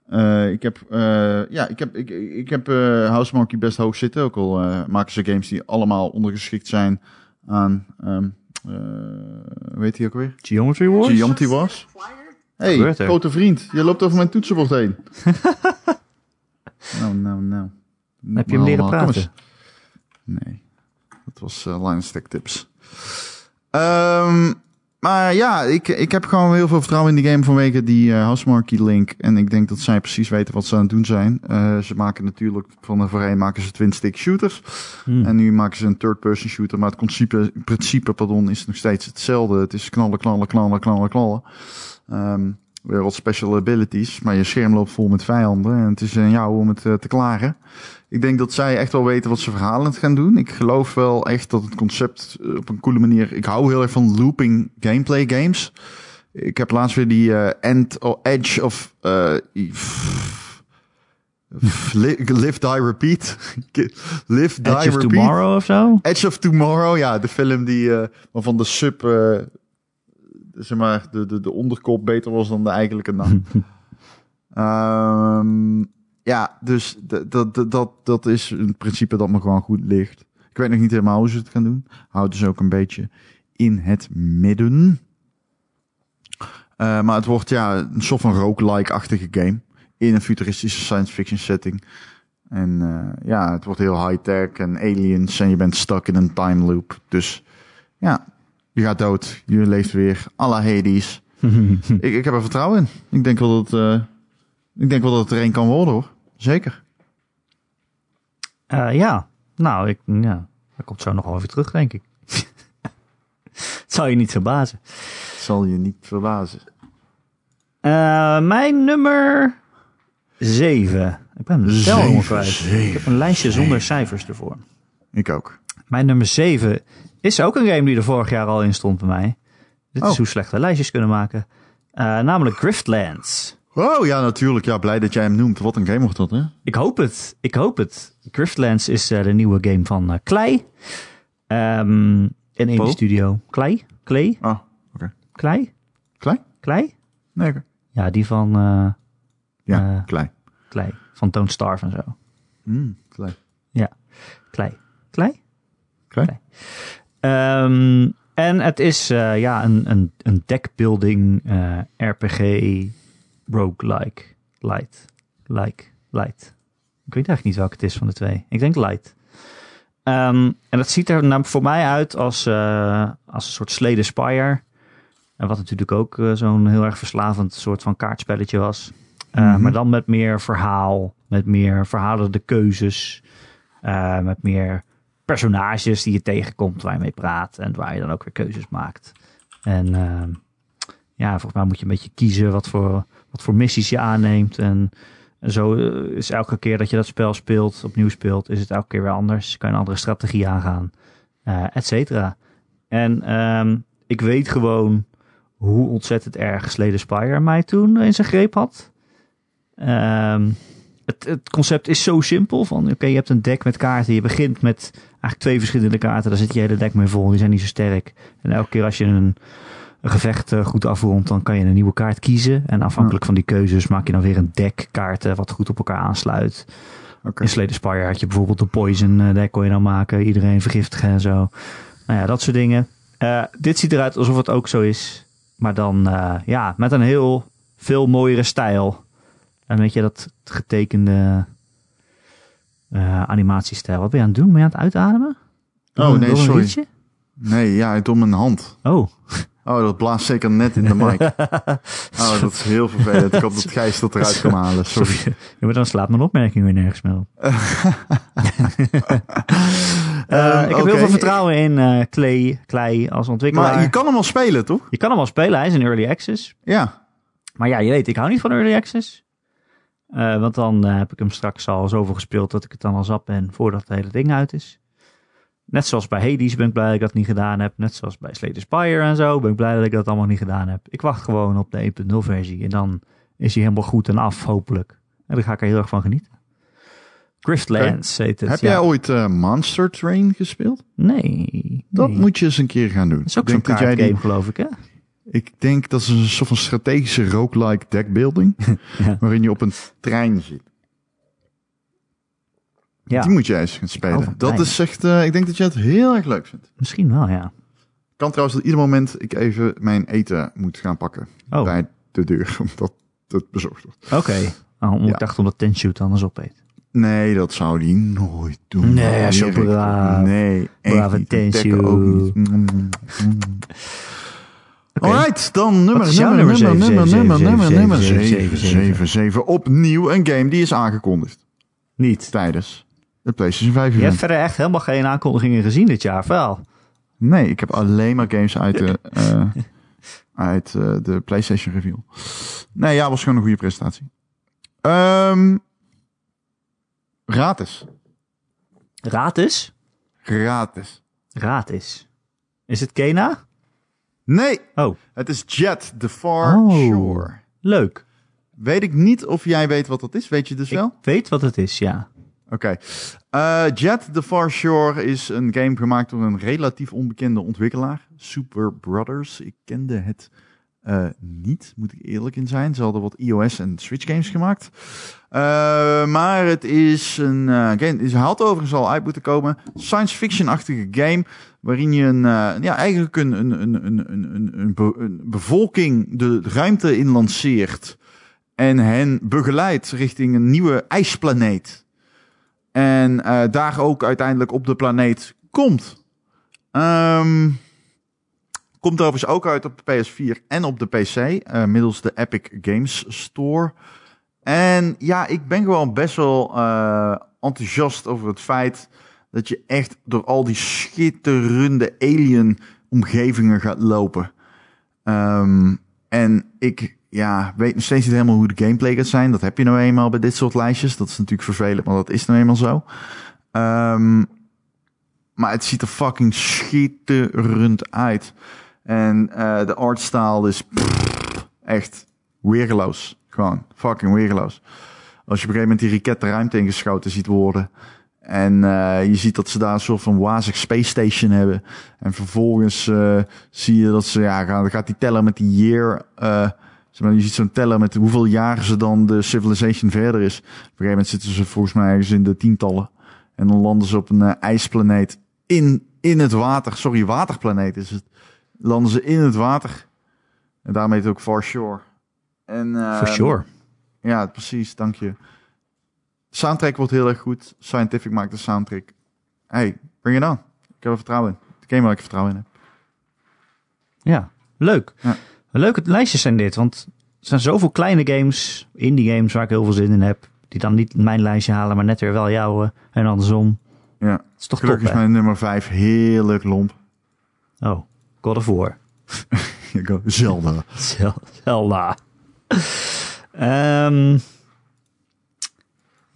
Uh, ik heb, uh, ja, ik heb, ik, ik heb House Monkey best hoog zitten. Ook al maken ze games die allemaal ondergeschikt zijn aan, ehm, um, je ook weer? Geometry Wars? Geometry Wars. hey, grote vriend, je loopt over mijn toetsenbord heen. nou, nou, nou. Heb je hem nou, leren praten? Nee dat was uh, Line Stack Tips. Ehm, maar ja, ik, ik heb gewoon heel veel vertrouwen in die game vanwege die uh, Housemarque link. En ik denk dat zij precies weten wat ze aan het doen zijn. Eh, ze maken natuurlijk van de voorheen maken ze twin stick shooters. Hmm. En nu maken ze een third person shooter. Maar het principe, principe pardon, is nog steeds hetzelfde. Het is knallen, knallen, knallen, knallen, knallen. Ehm, weer wat special abilities. Maar je scherm loopt vol met vijanden. En het is aan jou om het eh, te klaren. Ik denk dat zij echt wel weten wat ze verhalend gaan doen. Ik geloof wel echt dat het concept eh, op een coole manier... Ik hou heel erg van looping gameplay games. Ik heb laatst weer die eh, End or Edge of... eh, Live, Die, Repeat. live, Die, Edge of Repeat. Tomorrow of zo? Edge of Tomorrow, ja, de film die eh, waarvan de sub, zeg maar, de, de, de onderkop beter was dan de eigenlijke naam. Ehm, ja, dus dat, dat, dat, dat is een principe dat me gewoon goed ligt. Ik weet nog niet helemaal hoe ze het gaan doen. Houdt dus ook een beetje in het midden. Eh, maar het wordt ja een soort van roguelike-achtige game. In een futuristische science fiction setting. En eh, ja, het wordt heel high-tech en aliens en je bent stuck in een time loop. Dus ja, je gaat dood, je leeft weer. Alla Hades. ik, ik heb er vertrouwen in. Ik denk wel dat, eh, ik denk wel dat het er een kan worden hoor. Zeker. Eh, ja, nou, ik, ja, dat komt zo nog wel even terug, denk ik. Het zou je niet verbazen. Zal je niet verbazen. Eh, mijn nummer 7. Ik ben Zeven, tel kwijt. Ik heb een lijstje zonder cijfers ervoor. Ik ook. Mijn nummer 7 is ook een game die er vorig jaar al in stond bij mij. Dit is Oh. hoe slecht we lijstjes kunnen maken. Eh, namelijk Griftlands. Oh ja, natuurlijk. Ja, blij dat jij hem noemt. Wat een game wordt dat, hè? Ik hoop het. Ik hoop het. Griftlands is eh, de nieuwe game van eh, Klei. Ehm in Indie? Studio. Klei? Klei? Ah, oké. Klei? Klein? Klei? Nee. Ja, die van eh Ja, Eh. klein. Klei. Van Don't Starve en zo. Mm, klein. Klei. Klei? Klein? Ehm, en het is eh, ja, een, een, een deckbuilding eh, RPG roguelike. Light. Like. Light. Ik weet eigenlijk niet welke het is van de twee. Ik denk light. Ehm, en dat ziet er nou voor mij uit als, eh, als een soort Slay Spire. En wat natuurlijk ook zo'n heel erg verslavend soort van kaartspelletje was. Mhm. Maar dan met meer verhaal. Met meer verhalende keuzes. Met meer personages die je tegenkomt, waar je mee praat en waar je dan ook weer keuzes maakt. En ehm, ja, volgens mij moet je een beetje kiezen wat voor, wat voor missies je aanneemt. En, en zo eh, is elke keer dat je dat spel speelt, opnieuw speelt, is het elke keer weer anders. Kan je een andere strategie aangaan, eh et cetera. En ehm, ik weet gewoon hoe ontzettend erg Slade Spire mij toen in zijn greep had. Ehm, het, het concept is zo simpel. Van oké, je hebt een deck met kaarten. Je begint met eigenlijk twee verschillende kaarten. Daar zit je hele deck mee vol. Die zijn niet zo sterk. En elke keer als je een, een gevecht eh, goed afrondt, dan kan je een nieuwe kaart kiezen. En afhankelijk van die keuzes maak je dan weer een deck kaarten wat goed op elkaar aansluit. Oké. In Slade Spire had je bijvoorbeeld de Poison eh, deck kon je dan maken. Iedereen vergiftigen en zo. Nou ja, dat soort dingen. Eh, dit ziet eruit alsof het ook zo is. Maar dan ja, met een heel veel mooiere stijl. En weet je, dat getekende eh, animatiestijl. Wat ben je aan het doen? Ben je aan het uitademen? Oh, nee, sorry. Nee, ja, door mijn hand. Oh, Oh, dat blaast zeker net in de mic. Oh, dat is heel vervelend. Ik hoop dat Gijs dat eruit kan halen. Sorry. ja, maar dan slaat mijn opmerking weer nergens meer op. Eh, ik heb heel veel vertrouwen in eh Clay, Clay als ontwikkelaar. Maar je kan hem al spelen, toch? je kan hem al spelen, hij is in early access. Ja. Maar ja, je weet, ik hou niet van early access. Eh, want dan eh, heb ik hem straks al zoveel gespeeld dat ik het dan al zat ben voordat het hele ding uit is. Net zoals bij Hades ben ik blij dat ik dat niet gedaan heb. Net zoals bij Slay the Spire en zo ben ik blij dat ik dat allemaal niet gedaan heb. Ik wacht gewoon op de 1.0 versie en dan is hij helemaal goed en af, hopelijk. En dan ga ik er heel erg van genieten. Griftlands heet het. Heb ja. jij ooit eh, Monster Train gespeeld? Nee. Dat nee. moet je eens een keer gaan doen. Dat is ook zo'n die- kaartgame, geloof ik, hè? Ik denk dat is een soort van strategische roguelike deckbuilding. Ja. Waarin je op een trein zit. Ja, Die moet jij eens gaan spelen. Over dat is echt, eh, ik denk dat je het heel erg leuk vindt. misschien wel, ja. Kan trouwens dat ieder moment ik even mijn eten moet gaan pakken. Oh, oké. Bij de deur, omdat het bezorgd wordt. Oh, Ja. Ik dacht omdat Tenshoot anders opeet. Nee, dat zou die nooit doen. Nee, zo braaf. Nee, Brave echt niet. En Tenshu. Tekken ook niet. Mm, mm, mm. Oké. Alright, dan nummer, nummer, nummer nummer, nummer, nummer, nummer, zeven, 7, zeven, 7, 7. Opnieuw een game die is aangekondigd Niet. tijdens het PlayStation 5 Je hebt verder echt helemaal geen aankondigingen gezien dit jaar, wel? Nee, ik heb alleen maar games uit de, eh, uit eh, de PlayStation reveal. Nee, ja, was gewoon een goede presentatie. Ehm gratis. Gratis? Gratis. Gratis. Is het Kena? Nee, Oh, het is Jet, The Far Oh. Shore. leuk. Weet ik niet of jij weet wat dat is. Weet je dus wel? Ik weet wat het is, ja. Oké. Eh, Jet The Far Shore is een game gemaakt door een relatief onbekende ontwikkelaar. Super Brothers. Ik kende het eh, niet, moet ik eerlijk in zijn. Ze hadden wat iOS en Switch games gemaakt. Eh, maar het is een game. Is had overigens al uit moeten komen. Science fiction-achtige game. Waarin je een, eh, ja, eigenlijk een, een, een, een, een, een, een, be- een bevolking de ruimte in lanceert. En hen begeleidt richting een nieuwe ijsplaneet. En eh, daar ook uiteindelijk op de planeet komt. Ehm, komt overigens ook uit op de PS4 en op de PC. eh, middels de Epic Games Store. En ja, ik ben gewoon best wel enthousiast over het feit dat je echt door al die schitterende alien omgevingen gaat lopen. Ehm, en ik ja, weet nog steeds niet helemaal hoe de gameplay gaat zijn. Dat heb je nou eenmaal bij dit soort lijstjes. Dat is natuurlijk vervelend, maar dat is nou eenmaal zo. Ehm, maar het ziet er fucking schitterend uit. En eh, de artstyle is echt weergeloos. Gewoon fucking weergeloos. Als je op een gegeven moment die raket de ruimte ingeschoten ziet worden. En eh, je ziet dat ze daar een soort van wazig space station hebben. En vervolgens eh, zie je dat ze, ja, gaan, gaat die teller met die year. eh, zeg maar, je ziet zo'n teller met hoeveel jaren ze dan de civilization verder is. Op een gegeven moment zitten ze volgens mij ergens in de tientallen. En dan landen ze op een ijsplaneet in, in het water. Sorry, waterplaneet is het. Landen ze in het water. En daarmee het ook Far Shore. En, For sure. ja, precies, dank je. Soundtrack wordt heel erg goed. Scientific maakt de soundtrack. Hey, bring it on. Ik heb er vertrouwen in. De game waar ik vertrouwen in heb. Ja, leuk. Ja. Leuke lijstjes zijn dit, want er zijn zoveel kleine games, indie games waar ik heel veel zin in heb, die dan niet mijn lijstje halen, maar net weer wel jouwe en andersom. Ja. Dat is toch Gelukkig top, is hè? mijn nummer 5 heerlijk lomp. Oh, God of War. Zelda. Zel- Zelda. Ehm,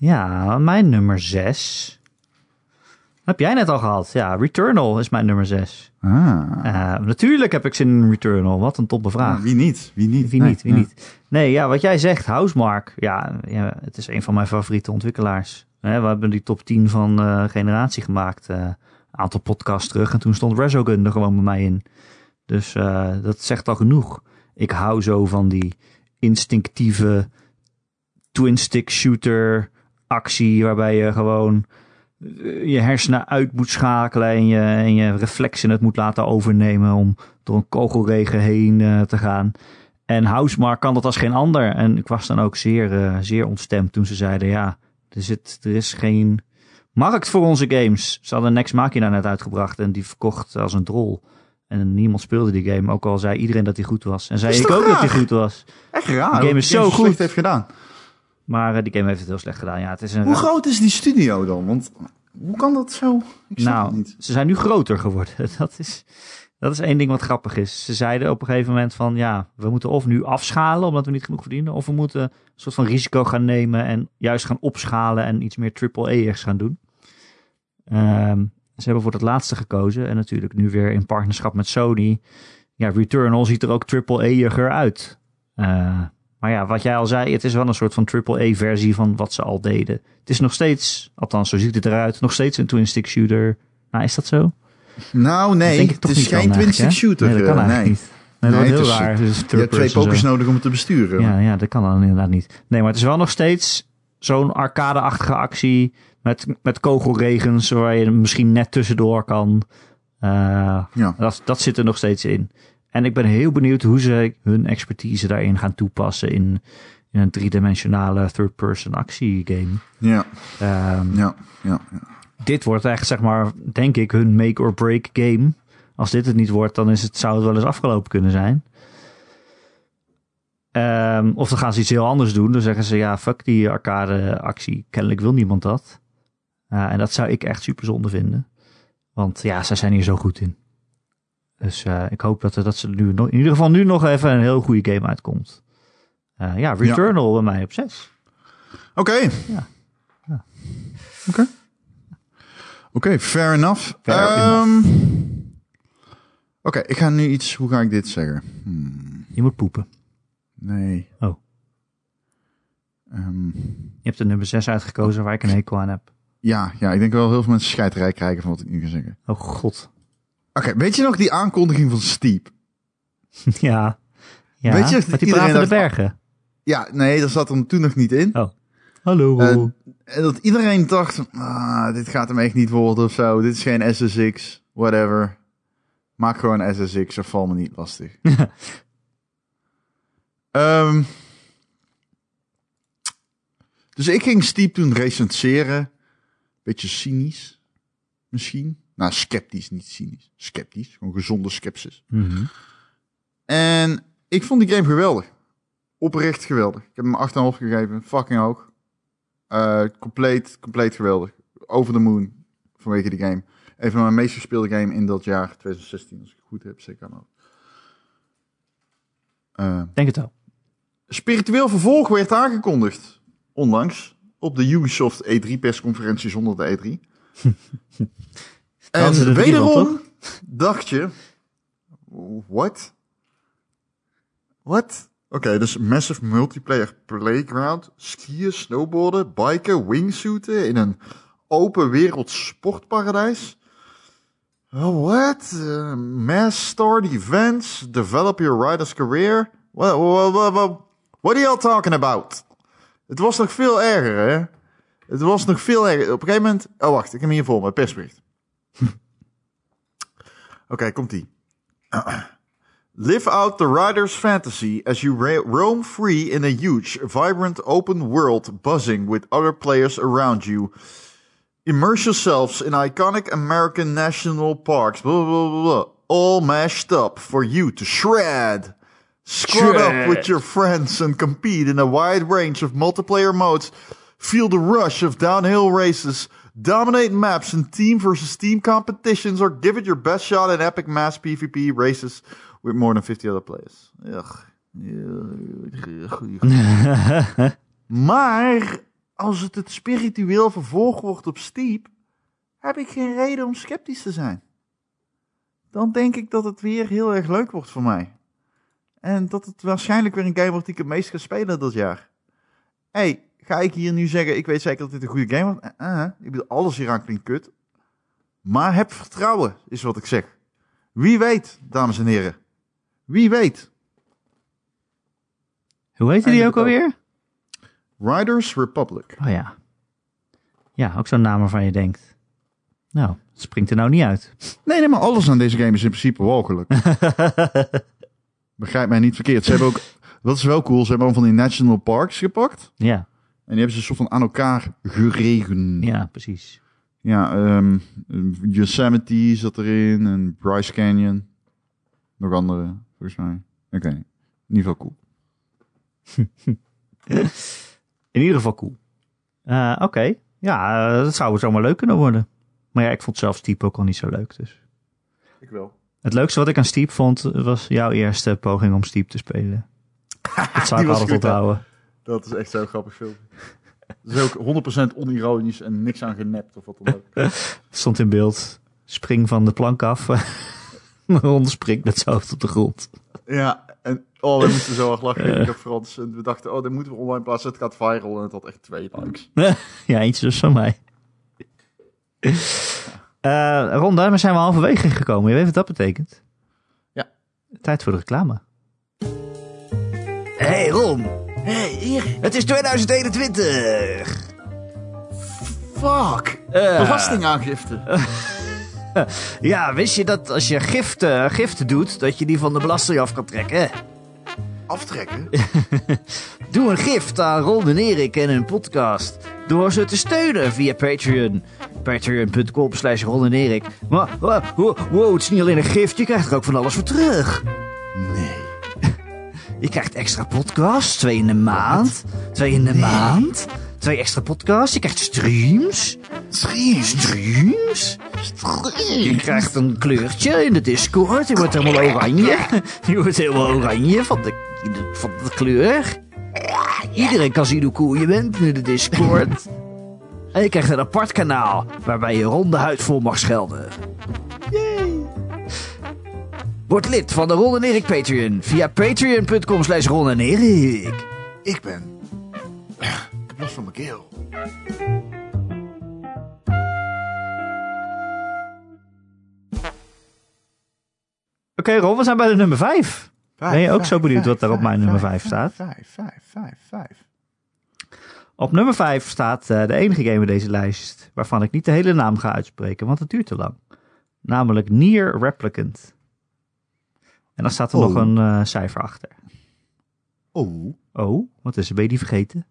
ja, mijn nummer 6. Heb jij net al gehad? Ja, Returnal is mijn nummer 6. Ah. natuurlijk heb ik zin in Returnal. Wat een toppe vraag. Wie niet? Wie niet? Wie Nee, niet, wie ja. niet. Nee, ja, wat jij zegt, Housemark. Ja, ja, het is een van mijn favoriete ontwikkelaars. We hebben die top 10 van eh, Generatie gemaakt. eh, Een aantal podcasts terug. En toen stond Resogun er gewoon bij mij in. Dus eh, dat zegt al genoeg. Ik hou zo van die instinctieve twin-stick shooter actie. Waarbij je gewoon eh, je hersenen uit moet schakelen. En je, en je reflexen het moet laten overnemen. Om door een kogelregen heen eh, te gaan. En Housemark kan dat als geen ander. En ik was dan ook zeer, eh, zeer ontstemd toen ze zeiden: ja, er, zit, er is geen markt voor onze games. Ze hadden Next Machina net uitgebracht en die verkocht als een drol. En niemand speelde die game, ook al zei iedereen dat hij goed was. En zei ik ook dat hij raar? goed was. Echt raar. Die game is de zo goed. heeft gedaan. Maar eh, die game heeft het heel slecht gedaan. Ja, het is een Hoe groot is die studio dan? Want hoe kan dat zo? Ik snap het nou, niet. ze zijn nu groter geworden. Dat is, dat is één ding wat grappig is. Ze zeiden op een gegeven moment van ja, we moeten of nu afschalen omdat we niet genoeg verdienen. Of we moeten een soort van risico gaan nemen en juist gaan opschalen en iets meer triple-A'ers gaan doen. Ehm, ze hebben voor het laatste gekozen en natuurlijk nu weer in partnerschap met Sony. Ja, Returnal ziet er ook triple-A'er uit. Eh, maar ja, wat jij al zei, het is wel een soort van triple-A-versie van wat ze al deden. Het is nog steeds, althans zo ziet het eruit, nog steeds een twin-stick shooter. Nou, is dat zo? Nou, nee. denk ik Het is geen twin-stick shooter. Nee, dat kan eh, eigenlijk nee. niet. Nee, dat Nee, wordt het heel is- raar. Dus Je hebt twee person pokers nodig om het te besturen. Ja, ja, dat kan dan inderdaad niet. Nee, maar het is wel nog steeds zo'n arcade-achtige actie met, met kogelregens waar je misschien net tussendoor kan. Eh, Ja. dat, dat zit er nog steeds in. En ik ben heel benieuwd hoe ze hun expertise daarin gaan toepassen in, in een driedimensionale third-person actiegame. Ja, Ehm ja, ja. ja. dit wordt echt, zeg maar, denk ik, hun make-or-break game. Als dit het niet wordt, dan is het, zou het wel eens afgelopen kunnen zijn. Ehm, of dan gaan ze iets heel anders doen. Dan zeggen ze, ja, fuck die arcade-actie. Kennelijk wil niemand dat. Eh, en dat zou ik echt super zonde vinden. Want ja, zij zijn hier zo goed in. Dus eh, ik hoop dat, dat ze nu nog, in ieder geval nu nog even een heel goede game uitkomt. Eh, ja, Returnal bij mij op 6. Oké. Ja. Ja. Oké. Oké, fair enough. Ehm, Oké, ik ga nu iets... Hoe ga ik dit zeggen? Hmm, Je moet poepen. nee. Oh. Ehm, Je hebt de nummer 6 uitgekozen waar ik een hekel aan heb. ja, ja, ik denk wel heel veel mensen scheiterij krijgen van wat ik nu ga zeggen. Oh god. Oké, weet je nog die aankondiging van Steep? Ja. ja. Weet je, met die iedereen dacht- bergen. Ja, nee, daar zat er toen nog niet in. Hallo. Eh, En dat iedereen dacht, ah, dit gaat hem echt niet worden of zo. Dit is geen SSX, whatever. Maak gewoon SSX, of val me niet lastig. Ehm, dus ik ging Steep toen recenseren. Beetje cynisch, misschien. Nou, sceptisch, niet cynisch. Sceptisch, gewoon gezonde sceptisch. Mhm. En ik vond die game geweldig. Oprecht geweldig. Ik heb hem 8,5 gegeven. Fucking hoog. Eh, compleet, compleet geweldig. Over the moon. Vanwege die game. Een van mijn meest gespeelde game in dat jaar 2016. Als ik het goed heb, zeker aan. Eh Denk het wel. spiritueel vervolg werd aangekondigd. Onlangs. Op de Ubisoft E3 persconferentie zonder de E3. Ze en er wederom dacht je... What? What? Oké, dus massive multiplayer playground. Skiën, snowboarden, biken, wingsuiten in een open wereld sportparadijs. Oh, what? Uh, mass start events, develop your rider's career. What, what, what, what, what are you all talking about? Het was nog veel erger, hè? Het was nog veel erger. Op een gegeven moment... Oh, wacht. Ik heb hem hier voor me. Persbericht. Oké, komt-ie. Live out the rider's fantasy as you roam free in a huge, vibrant open world buzzing with other players around you. Immerse yourselves in iconic American national parks, blah, blah, blah, blah, all mashed up for you to shred. Squad up with your friends and compete in a wide range of multiplayer modes. Feel the rush of downhill races, Dominate maps in team versus team competitions or give it your best shot in epic mass PvP races with more than 50 other players. Ugh. Maar als het het spiritueel vervolg wordt op Steep, heb ik geen reden om sceptisch te zijn. Dan denk ik dat het weer heel erg leuk wordt voor mij. En dat het waarschijnlijk weer een game wordt die ik het meest ga spelen dat jaar. hey, ga ik hier nu zeggen, ik weet zeker dat dit een goede game wordt? Uh, ik bedoel, alles hieraan klinkt kut. Maar heb vertrouwen, is wat ik zeg. Wie weet, dames en heren. Wie weet. Hoe heette die ook alweer? Riders Republic. Oh ja. Ja, ook zo'n naam waarvan je denkt. Nou, het springt er nou niet uit. Nee, nee, maar alles aan deze game is in principe walgelijk. Begrijp mij niet verkeerd. Ze hebben ook, dat is wel cool, ze hebben allemaal van die national parks gepakt. Ja, die hebben ze een soort van aan elkaar geregen. ja, precies. Ja, ehm, Yosemite zat erin en Bryce Canyon. Nog andere, volgens mij. Oké, in ieder geval cool. In ieder geval cool. Eh, Oké, ja, eh, dat zou zomaar leuk kunnen worden. Maar ja, ik vond zelf Steep ook al niet zo leuk. Dus. Ik wel. Het leukste wat ik aan Steep vond, was jouw eerste poging om Steep te spelen. Dat zou ik altijd onthouden. Dat is echt zo'n grappig film. Dat is ook 100% onironisch en niks aan genept of wat dan ook. Stond in beeld, spring van de plank af. Een ronde springt met zijn hoofd op de grond. Ja, en oh, we moesten zo erg lachen. Ik op Frans. En we dachten, oh, dit moeten we online plaatsen. Het gaat viral. En het had echt twee likes. ja, eentje dus van mij. Eh Ron, daarmee zijn we halverwege gekomen. Je weet wat dat betekent? Ja. Tijd voor de reclame. Hey Ron, hey, het is 2021. Fuck. Eh. Belastingaangifte. Ja, wist je dat als je giften, giften doet, dat je die van de belasting af kan trekken? Aftrekken? Doe een gift aan Ron en Erik en hun podcast. Door ze te steunen via Patreon. Patreon.com slash Ron en Erik. Maar, wow, wow, het is niet alleen een gift, je krijgt er ook van alles voor terug. Nee. Je krijgt extra podcasts, twee in de maand. Twee in de maand. Twee extra podcasts, je krijgt streams. Streams. Streams? Je krijgt een kleurtje in de Discord. Je wordt helemaal oranje. Je wordt helemaal oranje van de, van de kleur. Iedereen kan zien hoe cool je bent in de Discord. En je krijgt een apart kanaal waarbij je ronde huid voor mag schelden. Word lid van de Ron en Erik Patreon via patreon.com slash Ron en Erik. Ik ben... Ik heb last van mijn keel. Oké Ron, we zijn bij de nummer 5. Ben je ook zo benieuwd wat daar op mijn nummer vijf staat? Vijf, vijf, vijf, vijf. Op nummer 5 staat eh, de enige game in deze lijst waarvan ik niet de hele naam ga uitspreken, want het duurt te lang. Namelijk Nier Replicant. En dan staat er Oh. nog een eh, cijfer achter. Oh. Oh, wat is er? Ben je die vergeten?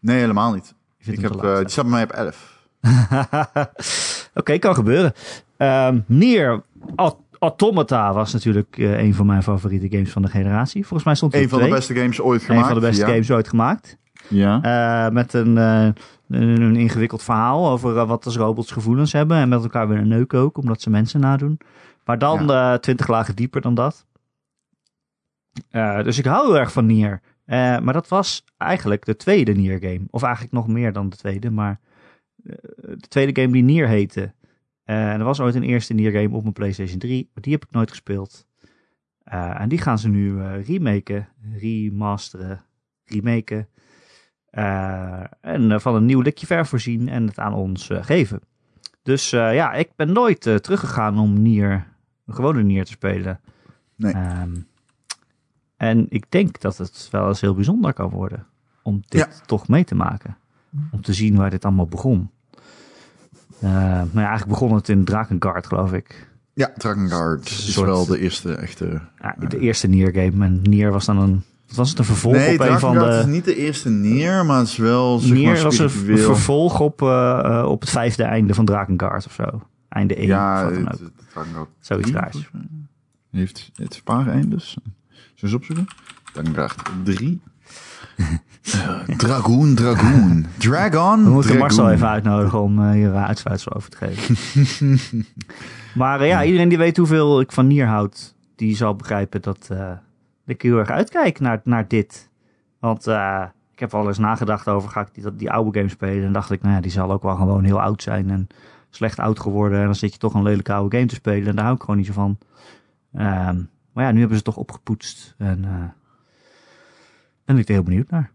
Nee, helemaal niet. Ik heb, eh, die staat bij mij op 11. Oké, kan gebeuren. Ehm Nier Au- Automata was natuurlijk eh, een van mijn favoriete games van de generatie. Volgens mij stond hij Een van de beste games ooit Een gemaakt. van de beste ja. games ooit gemaakt. Ja. Met een, een, een ingewikkeld verhaal over wat als robots gevoelens hebben. En met elkaar willen neuken ook, omdat ze mensen nadoen. Maar dan twintig lagen dieper dan dat. Eh, dus ik hou heel erg van Nier. Eh, maar dat was eigenlijk de tweede Nier game. Of eigenlijk nog meer dan de tweede. Maar eh, de tweede game die Nier heette. En er was ooit een eerste Nier game op mijn PlayStation 3. Maar die heb ik nooit gespeeld. En die gaan ze nu remaken, remasteren, remaken. En van een nieuw likje verf voorzien en het aan ons geven. Dus ja, ik ben nooit teruggegaan om Nier, een gewone Nier te spelen. Nee. Ehm, en ik denk dat het wel eens heel bijzonder kan worden om dit toch mee te maken. Om te zien waar dit allemaal begon. Eh, maar ja, eigenlijk begon het in Drakengard, geloof ik. Ja, Drakengard is soort- wel de eerste echte... Ja, de eerste Nier game. En Nier was dan een, wat was het, een vervolg Nee, op een van Drakengard is de... niet de eerste neer, maar het is wel zeg Nier maar was een vervolg op, eh, eh, op het vijfde einde van Drakengard of zo. Einde 1 Ja, of wat dan het, ook. het Drakengard Zoiets 3, raars. Heeft het paar eindes. We eens opzoeken? Drakengard 3. Dragoon, Dragoon. Dragon, We moeten Marcel even uitnodigen om eh, hier een uitsluitsel over te geven. maar eh, ja, iedereen die weet hoeveel ik van Nier houd, die zal begrijpen dat eh, ik heel erg uitkijk naar, naar dit. Want eh, ik heb wel eens nagedacht over, ga ik die, die oude game spelen? En dacht ik, nou ja, die zal ook wel gewoon heel oud zijn en slecht oud geworden. En dan zit je toch een lelijke oude game te spelen en daar hou ik gewoon niet zo van. Ehm, maar ja, nu hebben ze het toch opgepoetst. En eh ben ik er heel benieuwd naar.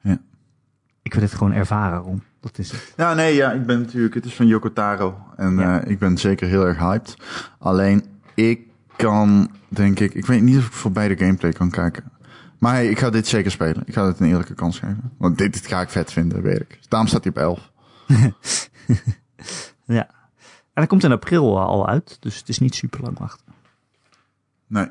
Ja. Ik wil dit gewoon ervaren, Ron. Dat is het. Ja, nee, ja, ik ben natuurlijk, het is van Yoko Taro. En Ja. eh, ik ben zeker heel erg hyped. Alleen, ik kan, denk ik, ik weet niet of ik voor beide gameplay kan kijken. Maar hey, ik ga dit zeker spelen. Ik ga dit een eerlijke kans geven. Want dit, dit ga ik vet vinden, weet ik. Daarom staat hij op 11. Ja. En hij komt in april al uit, dus het is niet super lang wachten. Nee.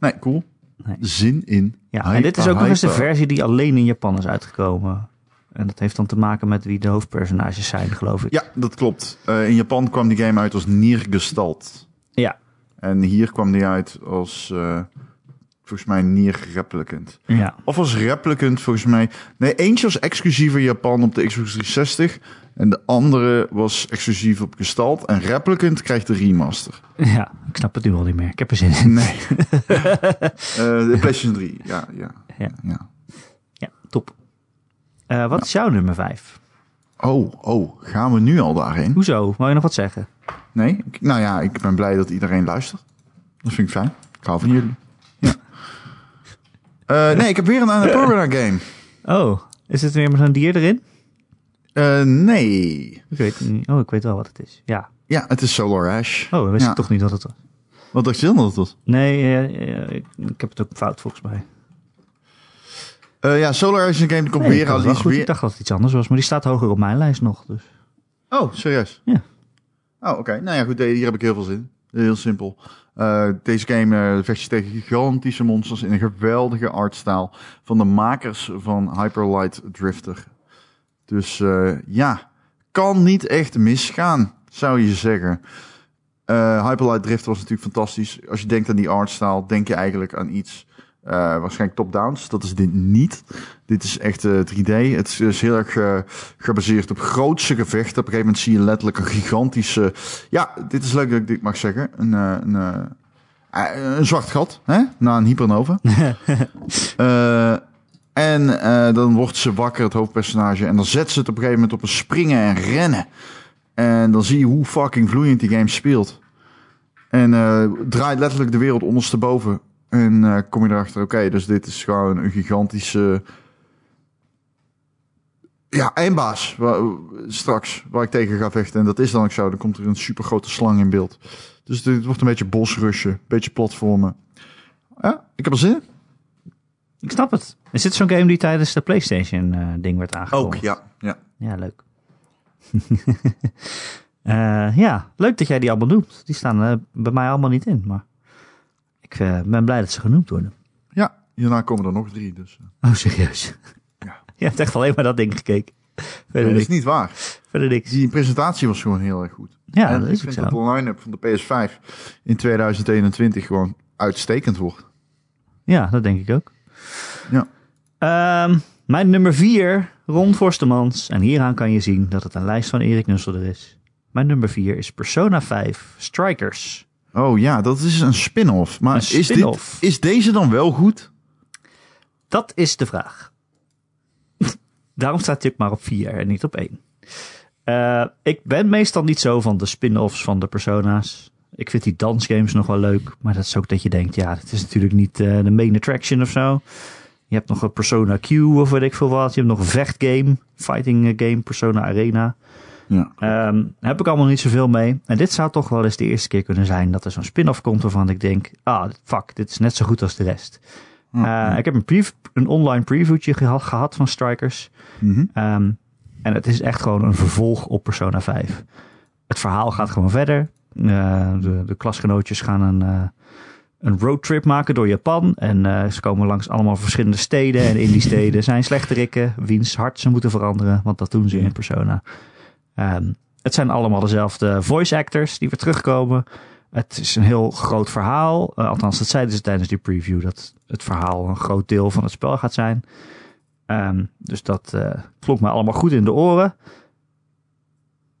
Nee, cool. Nee. Zin in. Ja, en dit is ook nog eens de versie die alleen in Japan is uitgekomen. En dat heeft dan te maken met wie de hoofdpersonages zijn, geloof ik. Ja, dat klopt. Eh, in Japan kwam die game uit als Nier Gestalt. Ja. En hier kwam die uit als, eh, volgens mij, Nier Replicant. Ja. Of als Replicant, volgens mij. Nee, eentje was exclusief in Japan op de Xbox 360. En de andere was exclusief op Gestalt. En Replicant krijgt de remaster. ja, ik snap het nu al niet meer. Ik heb er zin in. Nee. Eh, de PlayStation 3, ja, ja. Ja. ja. Ja, top. Eh, wat is jouw nummer 5? Oh, oh, gaan we nu al daarheen? Hoezo? Wil je nog wat zeggen? Nee? Nou ja, ik ben blij dat iedereen luistert. Dat vind ik fijn. Ik hou van jullie. Eh, nee, ik heb weer een Annapurna game. Oh, is het weer met zo'n dier erin? Eh, nee. Ik weet niet. Oh, ik weet wel wat het is. Ja. Ja, het is Solar Ash. Oh, dan wist Ja. ik toch niet wat het was. Wat dacht je dan dat het was? Nee, ik, ik heb het ook fout volgens mij. Eh, ja, Solar Ash is een game die komt Nee, ik weer is goed. weer... Ik dacht dat het iets anders was, maar die staat hoger op mijn lijst nog. Dus. Oh, serieus? Ja. Oh, oké. Nou ja, goed. Hier heb ik heel veel zin in. Heel simpel. Eh, deze game eh, vecht je tegen gigantische monsters in een geweldige artstyle van de makers van Hyper Light Drifter. Dus eh, ja, kan niet echt misgaan, zou je zeggen. Eh Hyper Light Drifter was natuurlijk fantastisch. Als je denkt aan die artstyle, denk je eigenlijk aan iets eh, waarschijnlijk top-downs. Dat is dit niet. Dit is echt eh, 3D. Het is, is heel erg eh, gebaseerd op grootse gevechten. Op een gegeven moment zie je letterlijk een gigantische... Ja, dit is leuk dat ik dit mag zeggen. Een, een, een zwart gat, hè? Na een hypernova. En dan wordt ze wakker, het hoofdpersonage. En dan zet ze het op een gegeven moment op een springen en rennen. En dan zie je hoe fucking vloeiend die game speelt. En draait letterlijk de wereld ondersteboven. En eh, kom je erachter, oké, dus dit is gewoon een gigantische... Ja, eindbaas waar, straks, waar ik tegen ga vechten. En dat is dan ook zo. Dan komt er een super grote slang in beeld. Dus dit wordt een beetje bosrusje, een beetje platformen. Ja, ik heb er zin in. Ik snap het. Is dit zo'n game die tijdens de PlayStation eh, ding werd aangekondigd? ja. ja. Ja, leuk. Eh, ja, leuk dat jij die allemaal noemt. Die staan bij mij allemaal niet in, maar ik eh, ben blij dat ze genoemd worden. Ja, hierna komen er nog drie. Dus. eh. Oh, serieus? Ja. Je hebt echt alleen maar dat ding gekeken. Nee, dat is niet waar. Verder niks. Die presentatie was gewoon heel erg goed. Ja, en dat ik is ook vind zo. dat de line-up van de PS5 in 2021 gewoon uitstekend wordt. Ja, dat denk ik ook. Ja. Ehm, mijn nummer vier, Ron Forstemans. En hieraan kan je zien dat het een lijst van Erik Nusselder is. Mijn nummer vier is Persona 5 Strikers. Oh ja, dat is een spin-off. Maar Een is, dit, is deze dan wel goed? Dat is de vraag. Daarom staat hij ook maar op 4 en niet op 1. Eh, ik ben meestal niet zo van de spin-offs van de persona's. Ik vind die dansgames nog wel leuk. Maar dat is ook dat je denkt, ja, het is natuurlijk niet eh, de main attraction of zo. Je hebt nog een Persona Q of weet ik veel wat. Je hebt nog een vechtgame, fighting eh, game, Persona Arena. Ja. Ehm, heb ik allemaal niet zoveel mee. En dit zou toch wel eens de eerste keer kunnen zijn dat er zo'n spin-off komt waarvan ik denk, ah, fuck, dit is net zo goed als de rest. Eh, ik heb een, pre- een online previewtje geha- gehad van Strikers. Mhm. Ehm, en het is echt gewoon een vervolg op Persona 5. Het verhaal gaat gewoon verder. Eh, de, de klasgenootjes gaan een, eh, een roadtrip maken door Japan. En ze komen langs allemaal verschillende steden. En in die steden zijn slechterikken wiens hart ze moeten veranderen. Want dat doen ze in Persona. Ehm, het zijn allemaal dezelfde voice actors die weer terugkomen. het is een heel groot verhaal. Uh, althans, dat zeiden ze tijdens die preview. Dat het verhaal een groot deel van het spel gaat zijn. Um, dus dat uh, klonk me allemaal goed in de oren.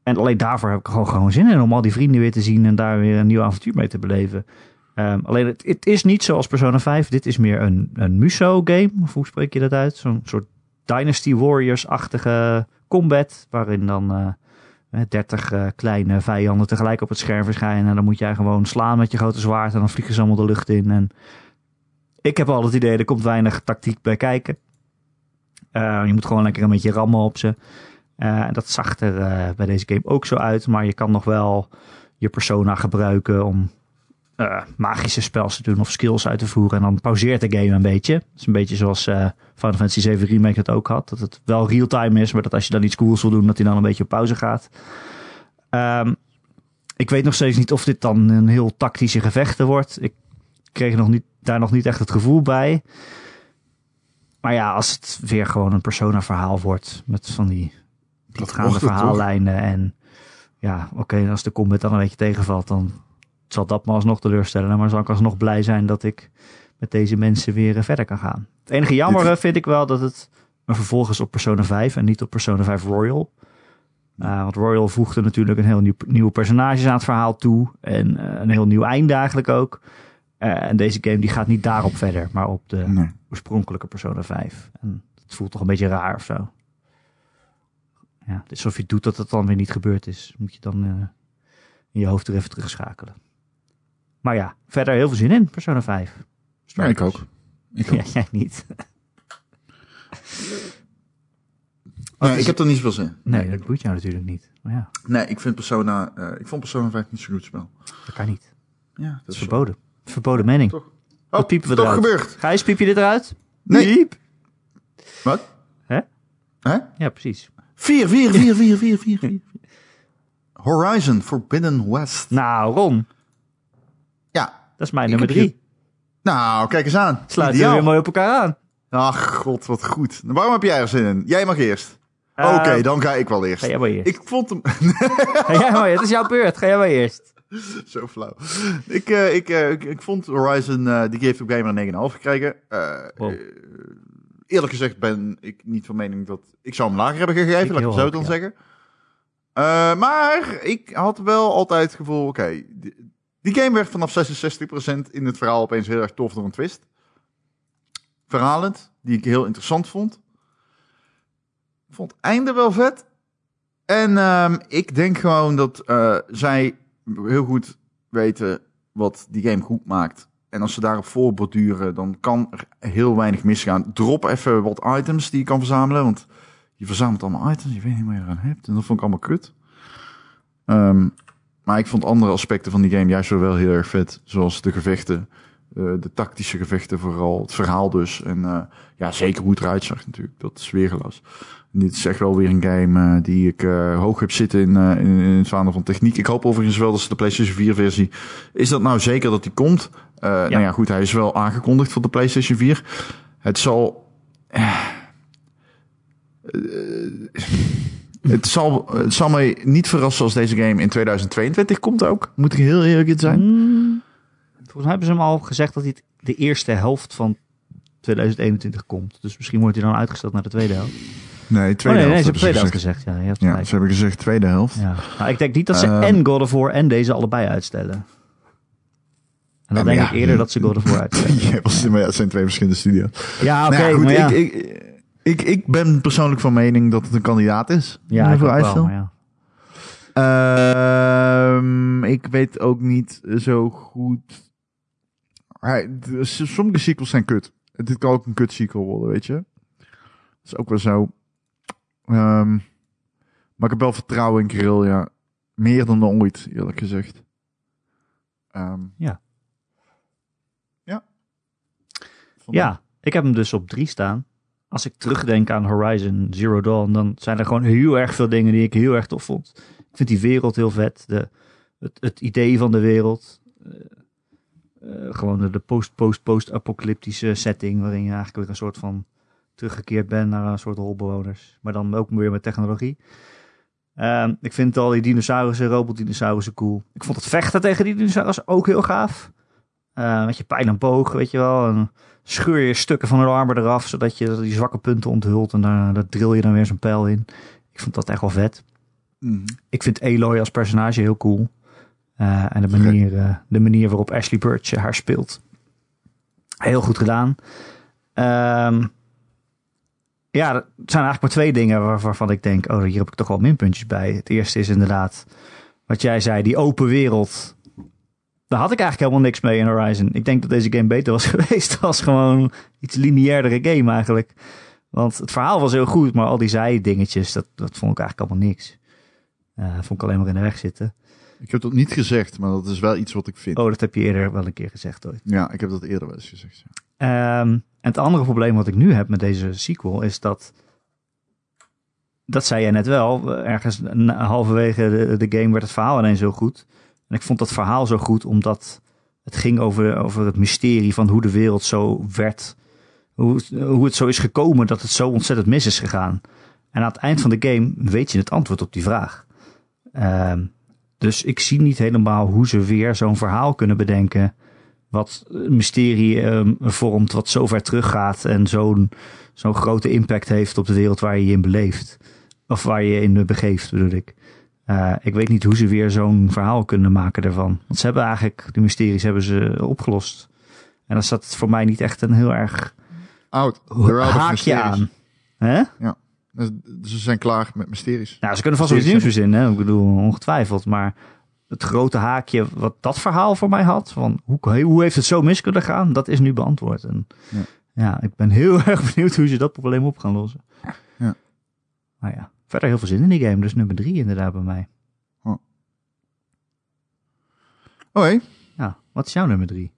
En alleen daarvoor heb ik gewoon, gewoon zin in om al die vrienden weer te zien en daar weer een nieuw avontuur mee te beleven. Um, alleen het, het, is niet zoals Persona 5. Dit is meer een, een Muso-game. Hoe spreek je dat uit? Zo'n soort Dynasty Warriors-achtige combat. Waarin dan uh, 30 uh, kleine vijanden tegelijk op het scherm verschijnen. En dan moet jij gewoon slaan met je grote zwaard. En dan vliegen ze allemaal de lucht in. En ik heb al het idee, er komt weinig tactiek bij kijken. Uh, je moet gewoon lekker een beetje rammen op ze. Uh, dat zag er bij deze game ook zo uit. Maar je kan nog wel je persona gebruiken om uh, magische spels te doen of skills uit te voeren. En dan pauzeert de game een beetje. Het is een beetje zoals Final Fantasy 7 Remake het ook had. Dat het wel real-time is, maar dat als je dan iets cools wil doen, dat hij dan een beetje op pauze gaat. Um, ik weet nog steeds niet of dit dan een heel tactische gevechten wordt. Ik kreeg nog niet, daar nog niet echt het gevoel bij. Maar ja, als het weer gewoon een persona verhaal wordt met van die diepgaande verhaallijnen. En ja, oké, okay, als de combat dan een beetje tegenvalt, dan zal dat me alsnog teleurstellen. Maar zal ik alsnog blij zijn dat ik met deze mensen weer verder kan gaan. Het enige jammer vind ik wel dat het een vervolg is op Persona 5 en niet op Persona 5 Royal. Uh, want Royal voegde natuurlijk een heel nieuw, nieuwe personages aan het verhaal toe. En uh, een heel nieuw einde eigenlijk ook. Uh, en deze game die gaat niet daarop verder, maar op de nee. oorspronkelijke Persona 5. En het voelt toch een beetje raar of zo. Ja, het is alsof je doet dat het dan weer niet gebeurd is. Moet je dan in je hoofd er even terugschakelen. Maar ja, verder heel veel zin in, Persona 5. Ja, ik ook. Ik ook. Ja, jij niet. Nee, ik heb er niet zoveel zin. Nee, dat boeit jou natuurlijk niet. Maar ja. Nee, ik vind Persona, uh, ik vond Persona 5 niet zo'n goed spel. Dat kan niet. Ja, dat, dat is verboden. Zo. Verboden mening. Toch? Wat piepen we toch eruit? gebeurd. Gijs, piep je dit eruit? Nee. Piep. Wat? Hè? Hè? Ja, precies. 4, 4, 4, 4, 4, 4, 4. Horizon Forbidden West. Nou, Ron. Dat is mijn Ik nummer drie. Nou, kijk eens aan. Sluiten we Ideaal. weer mooi op elkaar aan. Ach, god, wat goed. Waarom heb jij er zin in? Jij mag eerst. Eh, Oké, dan ga ik wel eerst. Ga jij maar eerst. Ik vond hem... Ga jij maar eerst. Het is jouw beurt. Ga jij maar eerst. Zo flauw. Ik, eh, ik, eh, ik, ik vond Horizon, die heeft op Gamer een 9,5 gekregen. Wow. eerlijk gezegd ben ik niet van mening dat... Ik zou hem lager hebben gegeven, Ik laat ik het zo dan ja. zeggen. Maar ik had wel altijd het gevoel, oké, die game werd vanaf 66% in het verhaal opeens heel erg tof door een twist. Verhalend, die ik heel interessant vond. Ik vond het einde wel vet. En ehm, ik denk gewoon dat eh, zij heel goed weten wat die game goed maakt. En als ze daarop voorborduren, dan kan er heel weinig misgaan. Drop even wat items die je kan verzamelen. Want je verzamelt allemaal items, je weet niet wat je eraan hebt. En dat vond ik allemaal kut. Ehm, maar ik vond andere aspecten van die game juist wel heel erg vet. Zoals de gevechten, eh, de tactische gevechten vooral. Het verhaal dus. En eh, ja, zeker hoe het eruit zag natuurlijk. Dat is weergeloos. En dit is echt wel weer een game eh, die ik hoog heb zitten in, in, in het vaandel van techniek. Ik hoop overigens wel dat ze de PlayStation 4 versie... Is dat nou zeker dat die komt? Nou ja, goed, hij is wel aangekondigd voor de PlayStation 4. Het zal... het, zal, het zal mij niet verrassen als deze game in 2022 komt ook. Moet ik heel eerlijk in zijn. Hmm. Volgens mij hebben ze hem al gezegd dat hij de eerste helft van 2021 komt. Dus misschien wordt hij dan uitgesteld naar de tweede helft. Nee, Oh, tweede nee, helft ze hebben tweede helft gezegd. Ja, je hebt Ja, gelijk. ze hebben gezegd tweede helft. Ja. Nou, ik denk niet dat ze Ehm. en God of War en deze allebei uitstellen. En dan Ja, maar denk ja. ik eerder dat ze God of War uitstellen. Ja, maar ja, het zijn twee verschillende studio's. Ja, oké, Nou goed, maar. Ik, ik, ik, ik ben persoonlijk van mening dat het een kandidaat is. ja, ik voor maar ja. Ehm, ik weet ook niet zo goed. Sommige sequels zijn kut. Dit kan ook een kut sequel worden, weet je. Dat is ook wel zo. Ehm, maar ik heb wel vertrouwen in Kirill, ja. Meer dan ooit, eerlijk gezegd. Ehm, Ja. Ja. Ja, ik heb hem dus op drie staan. Als ik terugdenk aan Horizon Zero Dawn, dan zijn er gewoon heel erg veel dingen die ik heel erg tof vond. Ik vind die wereld heel vet. De, het, het idee van de wereld. Eh, eh, gewoon de, post-post-post-apocalyptische setting, waarin je eigenlijk weer een soort van teruggekeerd bent naar een soort holbewoners. Maar dan ook weer met technologie. Ehm, ik vind al die dinosaurussen, robotdinosaurussen cool. Ik vond het vechten tegen die dinosaurussen ook heel gaaf. Eh, met je pijl en boog, weet je wel. En scheur je stukken van hun armen eraf, zodat je die zwakke punten onthult. En daar, daar drill je dan weer zo'n pijl in. Ik vond dat echt wel vet. Mhm. Ik vind Aloy als personage heel cool. Eh, en de manier, eh, de manier waarop Ashley Birch haar speelt. Heel goed gedaan. Ehm, ja, er zijn eigenlijk maar twee dingen waar- waarvan ik denk... oh, hier heb ik toch wel minpuntjes bij. Het eerste is inderdaad wat jij zei, die open wereld. Daar had ik eigenlijk helemaal niks mee in Horizon. Ik denk dat deze game beter was geweest als gewoon iets lineairdere game eigenlijk. Want het verhaal was heel goed, maar al die zijdingetjes, dat, dat vond ik eigenlijk allemaal niks. Eh, vond ik alleen maar in de weg zitten. Ik heb dat niet gezegd, maar dat is wel iets wat ik vind. Oh, dat heb je eerder wel een keer gezegd ooit. Ja, ik heb dat eerder wel eens gezegd. Ja. Ehm, en het andere probleem wat ik nu heb met deze sequel is dat. Dat zei jij net wel. Ergens halverwege de, de game werd het verhaal ineens heel goed. En ik vond dat verhaal zo goed omdat het ging over, over het mysterie van hoe de wereld zo werd. Hoe, hoe het zo is gekomen dat het zo ontzettend mis is gegaan. En aan het eind van de game weet je het antwoord op die vraag. Ehm, dus ik zie niet helemaal hoe ze weer zo'n verhaal kunnen bedenken wat mysterie ehm, vormt, wat zo ver teruggaat en zo'n zo'n grote impact heeft op de wereld waar je je in beleeft. Of waar je in begeeft, bedoel ik. Eh, ik weet niet hoe ze weer zo'n verhaal kunnen maken daarvan. Want ze hebben eigenlijk, de mysteries hebben ze opgelost. En dan zat het voor mij niet echt een heel erg Oud. Haakje aan. Hè? Dus Ze zijn klaar met mysteries. Nou, ze kunnen vast wel iets nieuws verzinnen, hè? ik bedoel, ongetwijfeld. Maar het grote haakje wat dat verhaal voor mij had, van hoe, hoe heeft het zo mis kunnen gaan, dat is nu beantwoord. En Ja. ja. ik ben heel erg benieuwd hoe ze dat probleem op gaan lossen. Ja. Maar ja, verder heel veel zin in die game, dus nummer drie inderdaad bij mij. Oké. Ja, wat is jouw nummer drie?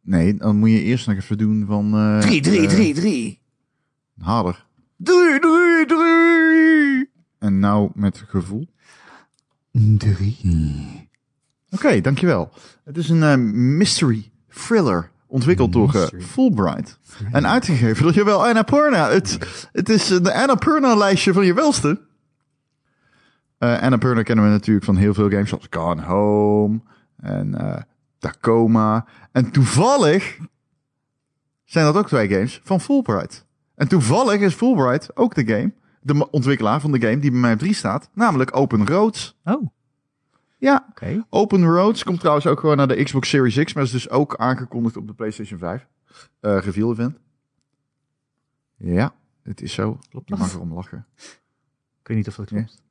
Nee, dan moet je eerst nog even doen van... eh, Drie, drie, eh, drie, drie. Harder. Drie, drie, drie. En nou met gevoel. Drie. Oké, dankjewel. Het is een eh, mystery thriller. Ontwikkeld door eh, Mystery. Fulbright. En uitgegeven door jawel Annapurna. Het, het is een Annapurna-lijstje van je welste. Eh Annapurna kennen we natuurlijk van heel veel games zoals Gone Home en eh, Tacoma. En toevallig zijn dat ook twee games van Fulbright. En toevallig is Fulbright ook de game, de ontwikkelaar van de game die bij mij op 3 staat, namelijk Open Roads. Oh, Ja, Open Roads komt trouwens ook gewoon naar de Xbox Series X, maar is dus ook aangekondigd op de PlayStation 5 eh reveal event. Ja, het is zo. Klopt Je mag erom lachen. Ik weet niet of dat klopt.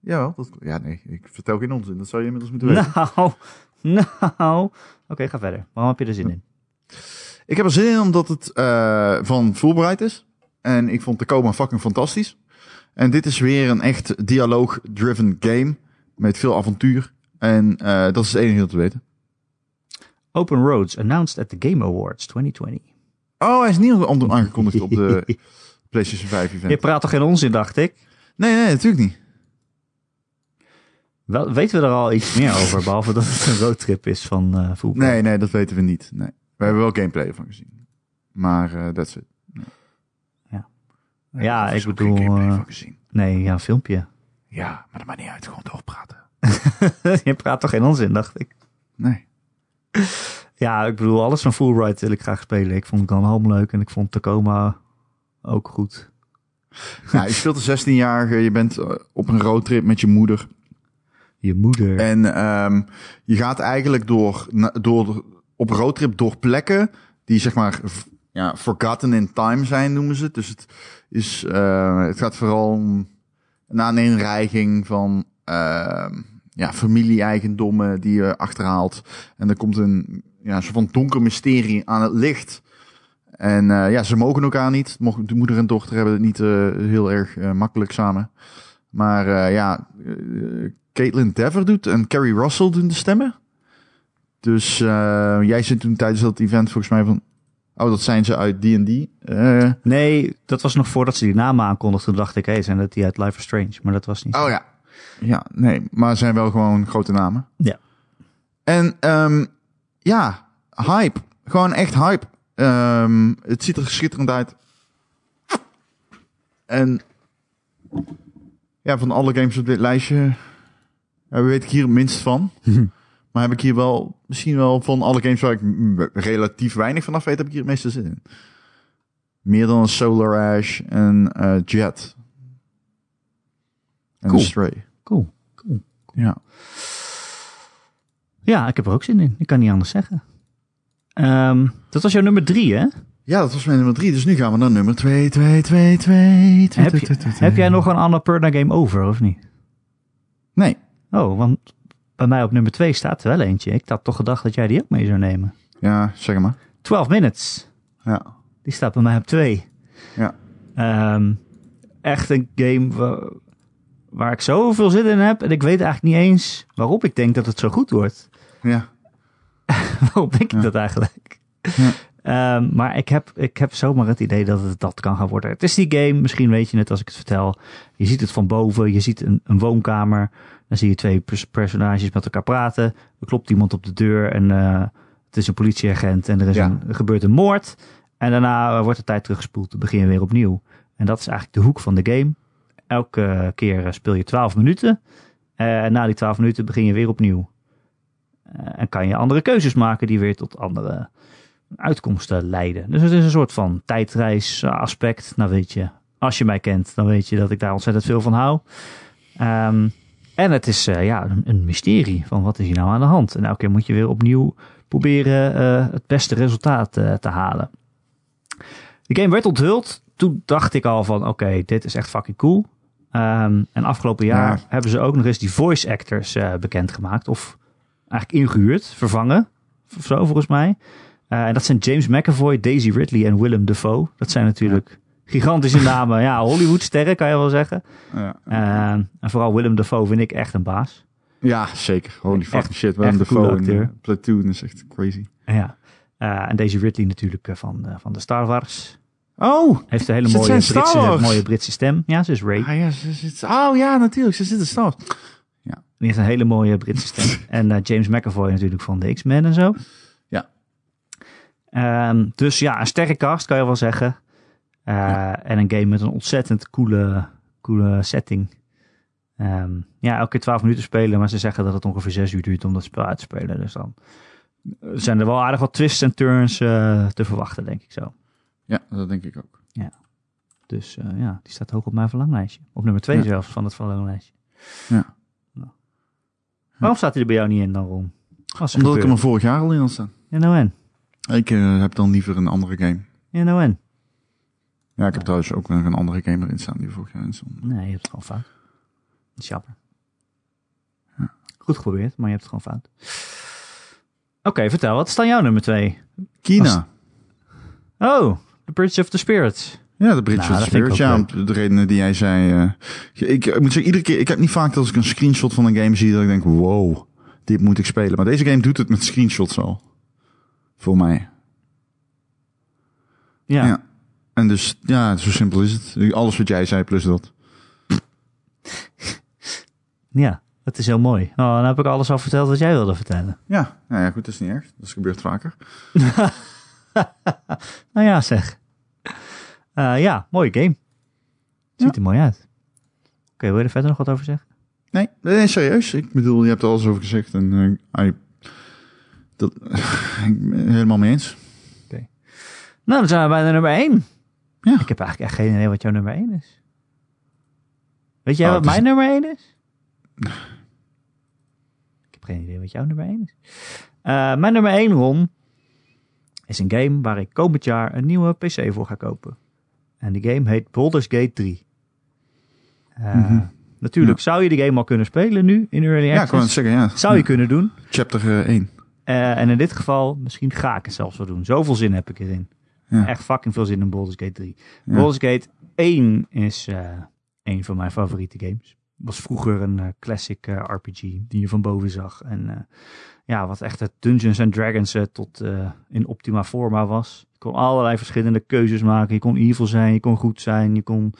Jawel, dat, ja nee, ik vertel geen onzin. Dat zou je inmiddels moeten weten. Nou, nou. Oké, ga verder. Waarom heb je er zin in? Ik heb er zin in omdat het eh, van Fulbright is. En ik vond Tacoma fucking fantastisch. En dit is weer een echt dialoog-driven game. Met veel avontuur. En eh, dat is het enige dat te weten. Open Roads, announced at the Game Awards 2020. Oh, hij is niet aan- aangekondigd op de PlayStation 5 event. Je praat toch geen onzin, dacht ik? Nee, nee, natuurlijk niet. Wel, weten we er al iets meer over, behalve dat het een roadtrip is van eh Fulbright? Nee, nee, dat weten we niet. Nee. We hebben wel gameplay ervan gezien. Maar eh that's it. Ja, is ik geen bedoel... gameplay van gezien. nee, ja, een filmpje. Ja, maar dat maakt niet uit. Gewoon doorpraten. je praat toch geen onzin, dacht ik. Nee. Ja, ik bedoel, alles van Fulbright wil ik graag spelen. Ik vond Gone Home leuk en ik vond Tacoma ook goed. Nou, je speelt een 16-jarige. Je bent eh, op een roadtrip met je moeder. Je moeder. En ehm, je gaat eigenlijk door, door, op roadtrip door plekken die zeg maar ja, forgotten in time zijn, noemen ze het. Dus het, is, eh, het gaat vooral om een aaneenreiging van ehm, ja, familie-eigendommen die je achterhaalt. En er komt een ja, soort van donker mysterie aan het licht. En eh, ja, ze mogen elkaar niet. De moeder en dochter hebben het niet eh, heel erg eh, makkelijk samen. Maar ja, Caitlin Dever doet en Carrie Russell doen de stemmen. Dus jij zit toen tijdens dat event volgens mij van... Oh, dat zijn ze uit D&D. Eh, Nee, dat was nog voordat ze die namen aankondigden. Toen dacht ik, hé, zijn dat die uit Life is Strange? Maar dat was niet zo. oh ja. Ja, nee, maar zijn wel gewoon grote namen. Ja. En ehm, ja, hype. Gewoon echt hype. Ehm, het ziet er schitterend uit. En Ja, van alle games op dit lijstje ja, weet ik hier het minst van. maar heb ik hier wel, misschien wel van alle games waar ik relatief weinig vanaf weet, heb ik hier het meeste zin in. Meer dan Solar Ash en eh, Jet. En Cool. Stray. Cool. cool. Ja. Ja, ik heb er ook zin in. Ik kan niet anders zeggen. Ehm, dat was jouw nummer drie, hè? ja, dat was mijn nummer drie. Dus nu gaan we naar nummer twee, twee, twee, twee. twee, Heb, je, heb jij nog een Annapurna game over, of niet? Nee. Oh, want bij mij op nummer twee staat er wel eentje. Ik had toch gedacht dat jij die ook mee zou nemen. Ja, zeg maar. 12 Minutes. Ja. Die staat bij mij op twee. Ja. Ehm, echt een game waar, waar ik zoveel zin in heb. En ik weet eigenlijk niet eens waarop ik denk dat het zo goed wordt. Ja. Waarom denk ik Ja. dat eigenlijk? Ja. Ehm, maar ik heb, ik heb zomaar het idee dat het dat kan gaan worden. Het is die game, misschien weet je het als ik het vertel. Je ziet het van boven, je ziet een, een woonkamer. Dan zie je twee pers- personages met elkaar praten. Er klopt iemand op de deur en eh, het is een politieagent en er, is Ja. een, er gebeurt een moord. En daarna eh, wordt de tijd teruggespoeld, dan begin je weer opnieuw. En dat is eigenlijk de hoek van de game. Elke keer eh, speel je 12 minuten. En na die 12 minuten begin je weer opnieuw. En kan je andere keuzes maken die weer tot andere uitkomsten leiden. Dus het is een soort van tijdreis aspect. Nou weet je, als je mij kent, dan weet je dat ik daar ontzettend veel van hou. Ehm, en het is eh, ja, een, een mysterie van wat is hier nou aan de hand. En elke keer moet je weer opnieuw proberen eh, het beste resultaat eh, te halen. De game werd onthuld. Toen dacht ik al van oké, dit is echt fucking cool. Ehm, en afgelopen jaar Ja. hebben ze ook nog eens die voice actors eh, bekendgemaakt. Of eigenlijk ingehuurd, vervangen. Of zo volgens mij. Eh, en dat zijn James McAvoy, Daisy Ridley en Willem Dafoe. Dat zijn natuurlijk gigantische namen. Ja, Hollywoodsterren kan je wel zeggen. Ja. Eh, en vooral Willem Dafoe vind ik echt een baas. ja, zeker. Holy fucking Echt- shit. Willem Dafoe acteur. eh, Platoon is echt crazy. Ja. Eh, en Daisy Ridley natuurlijk van, de- van de Star Wars. Oh! Heeft een hele mooie in Britse, mooie Britse stem. Ja, ze is Ray. Ah, ja, ze zit, oh ja, natuurlijk. Ze zit in Star Wars. Die heeft een hele mooie Britse stem. en James McAvoy natuurlijk van de X-Men en zo. Ja. Ehm, dus ja, een sterke cast kan je wel zeggen. Eh, En een game met een ontzettend coole, coole setting. Ehm, ja, elke keer 12 minuten spelen, maar ze zeggen dat het ongeveer 6 uur duurt om dat spel uit te spelen. Dus dan zijn er wel aardig wat twists en turns eh, te verwachten, denk ik zo. Ja, dat denk ik ook. Dus eh, ja, die staat hoog op mijn verlanglijstje. Op nummer 2 Ja. zelfs van het verlanglijstje. Ja. Nou. Waarom staat hij er bij jou niet in dan, Ron? Omdat ik hem er vorig jaar al in had staan. Ja, nou en? Ik eh, heb dan liever een andere game. Ja, nou en? Ja, ik heb trouwens ook nog een andere game erin staan die vorig jaar in stond. Nee, je hebt het gewoon fout. Dat is jammer. Goed geprobeerd, maar je hebt het gewoon fout. Oké, vertel, wat is dan jouw nummer 2? Kina. Oh, The Bridge of the Spirits. Ja, de Bridge Nou, of the Spirit. Ja, om de redenen die jij zei. eh, ik, ik moet zeggen, iedere keer, ik heb niet vaak dat als ik een screenshot van een game zie dat ik denk, wow, dit moet ik spelen. Maar deze game doet het met screenshots al. Voor mij. Ja, Ja. En dus, ja, zo simpel is het. Alles wat jij zei, plus dat. ja, dat is heel mooi. Oh, dan heb ik alles al verteld wat jij wilde vertellen. Ja, nou ja, goed, dat is niet erg. Dat gebeurt vaker. Nou ja, zeg. Eh, ja, mooie game. Ziet Ja. er mooi uit. Oké, wil je er verder nog wat over zeggen? Nee, nee, serieus. Ik bedoel, je hebt er alles over gezegd. En eh, I- dat, het helemaal mee eens. Nou, dan zijn we bij de nummer 1. Ja. Ik heb eigenlijk echt geen idee wat jouw nummer 1 is. Weet jij Oh, wat het is- mijn nummer 1 is? Ik heb geen idee wat jouw nummer 1 is. Eh, mijn nummer 1, Ron, is een game waar ik komend jaar een nieuwe PC voor ga kopen. En die game heet Baldur's Gate 3. Eh, Mhm. Natuurlijk zou je de game al kunnen spelen nu in Early Ja, ik Access. wou het zeggen, ja. Zou je kunnen doen. Chapter eh, 1. Eh, en in dit geval, misschien ga ik het zelfs wel doen. Zoveel zin heb ik erin. Ja. Echt fucking veel zin in Baldur's Gate 3. Ja. Baldur's Gate 1 is eh een van mijn favoriete games. Was vroeger een eh, classic RPG die je van boven zag. En ja, wat echt het Dungeons and Dragons tot in optima forma was. Je kon allerlei verschillende keuzes maken. Je kon evil zijn, je kon goed zijn, je kon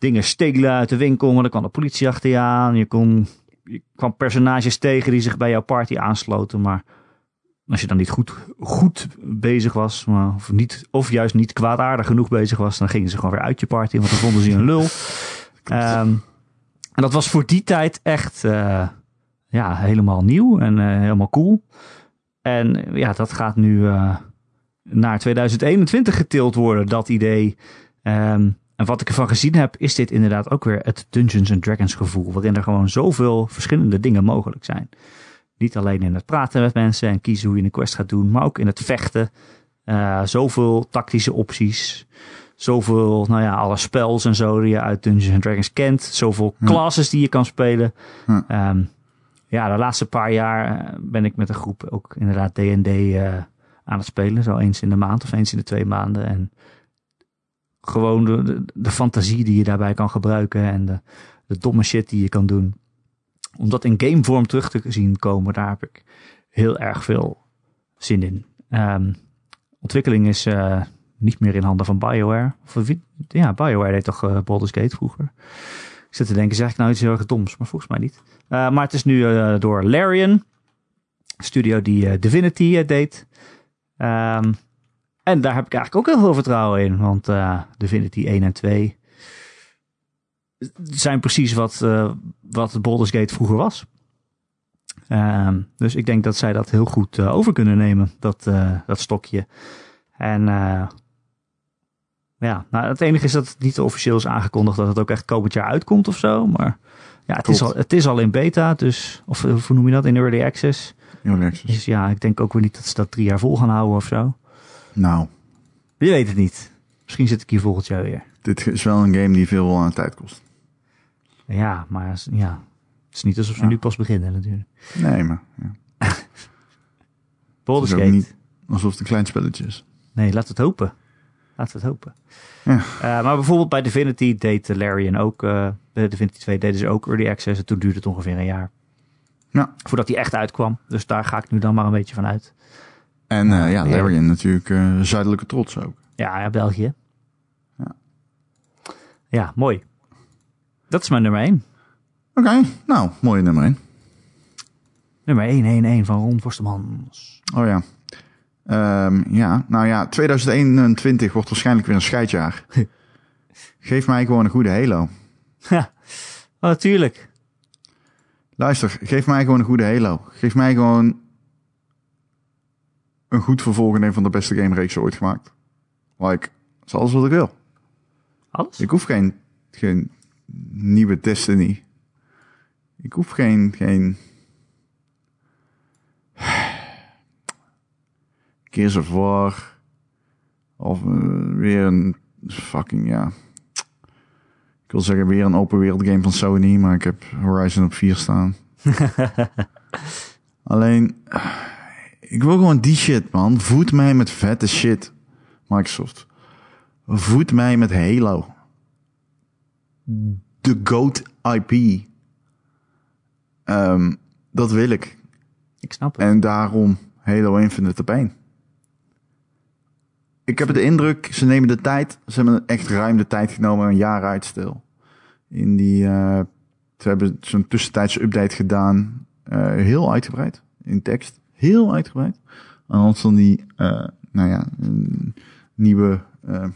dingen stelen uit de winkel, maar dan kwam de politie achter je aan. Je, kon, je kwam personages tegen die zich bij jouw party aansloten, maar als je dan niet goed, goed bezig was, maar, of, niet, of juist niet kwaadaardig genoeg bezig was, dan gingen ze gewoon weer uit je party, want dan vonden ze je een lul. Ehm, En dat was voor die tijd echt eh, ja, helemaal nieuw en eh, helemaal cool. En ja, dat gaat nu eh, naar 2021 getild worden, dat idee. Ehm, en wat ik ervan gezien heb, is dit inderdaad ook weer het Dungeons and Dragons gevoel. Waarin er gewoon zoveel verschillende dingen mogelijk zijn. Niet alleen in het praten met mensen en kiezen hoe je een quest gaat doen, maar ook in het vechten. Uh, zoveel tactische opties. Zoveel, nou ja, alle spells en zo die je uit Dungeons and Dragons kent. Zoveel Hm. classes die je kan spelen. Hm. Ehm, ja, de laatste paar jaar eh, ben ik met een groep ook inderdaad D&D eh, aan het spelen. Zo eens in de maand of eens in de twee maanden. En gewoon de, de, fantasie die je daarbij kan gebruiken. En de, de domme shit die je kan doen. Om dat in gamevorm terug te zien komen, daar heb ik heel erg veel zin in. Ehm, ontwikkeling is eh, niet meer in handen van BioWare. Of, ja, BioWare deed toch eh, Baldur's Gate vroeger. Ik zit te denken, zeg ik nou iets heel erg doms? Maar volgens mij niet. Uh, maar het is nu uh, door Larian. Studio die uh, Divinity uh, deed. Um, en daar heb ik eigenlijk ook heel veel vertrouwen in. Want uh, Divinity 1 en 2 zijn precies wat, uh, wat Baldur's Gate vroeger was. Um, dus ik denk dat zij dat heel goed uh, over kunnen nemen, dat, uh, dat stokje. En uh, ja, nou, het enige is dat het niet officieel is aangekondigd dat het ook echt komend jaar uitkomt of zo. Maar ja, het, is al, het is al in beta, dus, of hoe noem je dat, in early access. Early access. Dus ja, ik denk ook weer niet dat ze dat drie jaar vol gaan houden of zo. Nou, Je weet het niet. Misschien zit ik hier volgend jaar weer. dit is wel een game die veel aan tijd kost. Ja, maar ja, het is niet alsof ze Ja. nu pas beginnen natuurlijk. Nee, maar ja. Baldur's Gate. niet- alsof het een klein spelletje is. Nee, laten we het hopen. Laten we het hopen. Ja. Uh, maar bijvoorbeeld bij Divinity deed Larian ook, uh, Divinity 2 deden ze ook early access. En toen duurde het ongeveer een jaar. Ja. Voordat die echt uitkwam. Dus daar ga ik nu dan maar een beetje van uit. En uh, ja, Ja. Larian natuurlijk uh, zuidelijke trots ook. Ja, ja België. Ja. Ja, mooi. Dat is mijn nummer 1. Oké, nou, mooie nummer 1. Nummer 111 van Ron Forstemans. Oh ja. Um, ja, nou ja, 2021 wordt waarschijnlijk weer een scheidjaar. Geef mij gewoon een goede Halo. Ja, natuurlijk. Luister, geef mij gewoon een goede Halo. Geef mij gewoon een goed vervolg in een van de beste gamereeks ooit gemaakt. Like, dat is alles wat ik wil. Alles? Ik hoef geen, geen nieuwe Destiny. Ik hoef geen, geen... Gears of War. Of uh, weer een fucking, ja... Ik wil zeggen weer een open wereld game van Sony, maar ik heb Horizon op 4 staan. Alleen, ik wil gewoon die shit, man. Voed mij met vette shit, Microsoft. Voed mij met Halo. De GOAT IP. Um, dat wil ik. Ik snap het. En daarom Halo Infinite op één. Ik heb de indruk, ze nemen de tijd. Ze hebben echt ruim de tijd genomen, een jaar uitstel. In die, uh, ze hebben zo'n tussentijdse update gedaan. Uh, heel uitgebreid. In tekst. Heel uitgebreid. Aan hand van die, uh, nou ja, nieuwe, uh,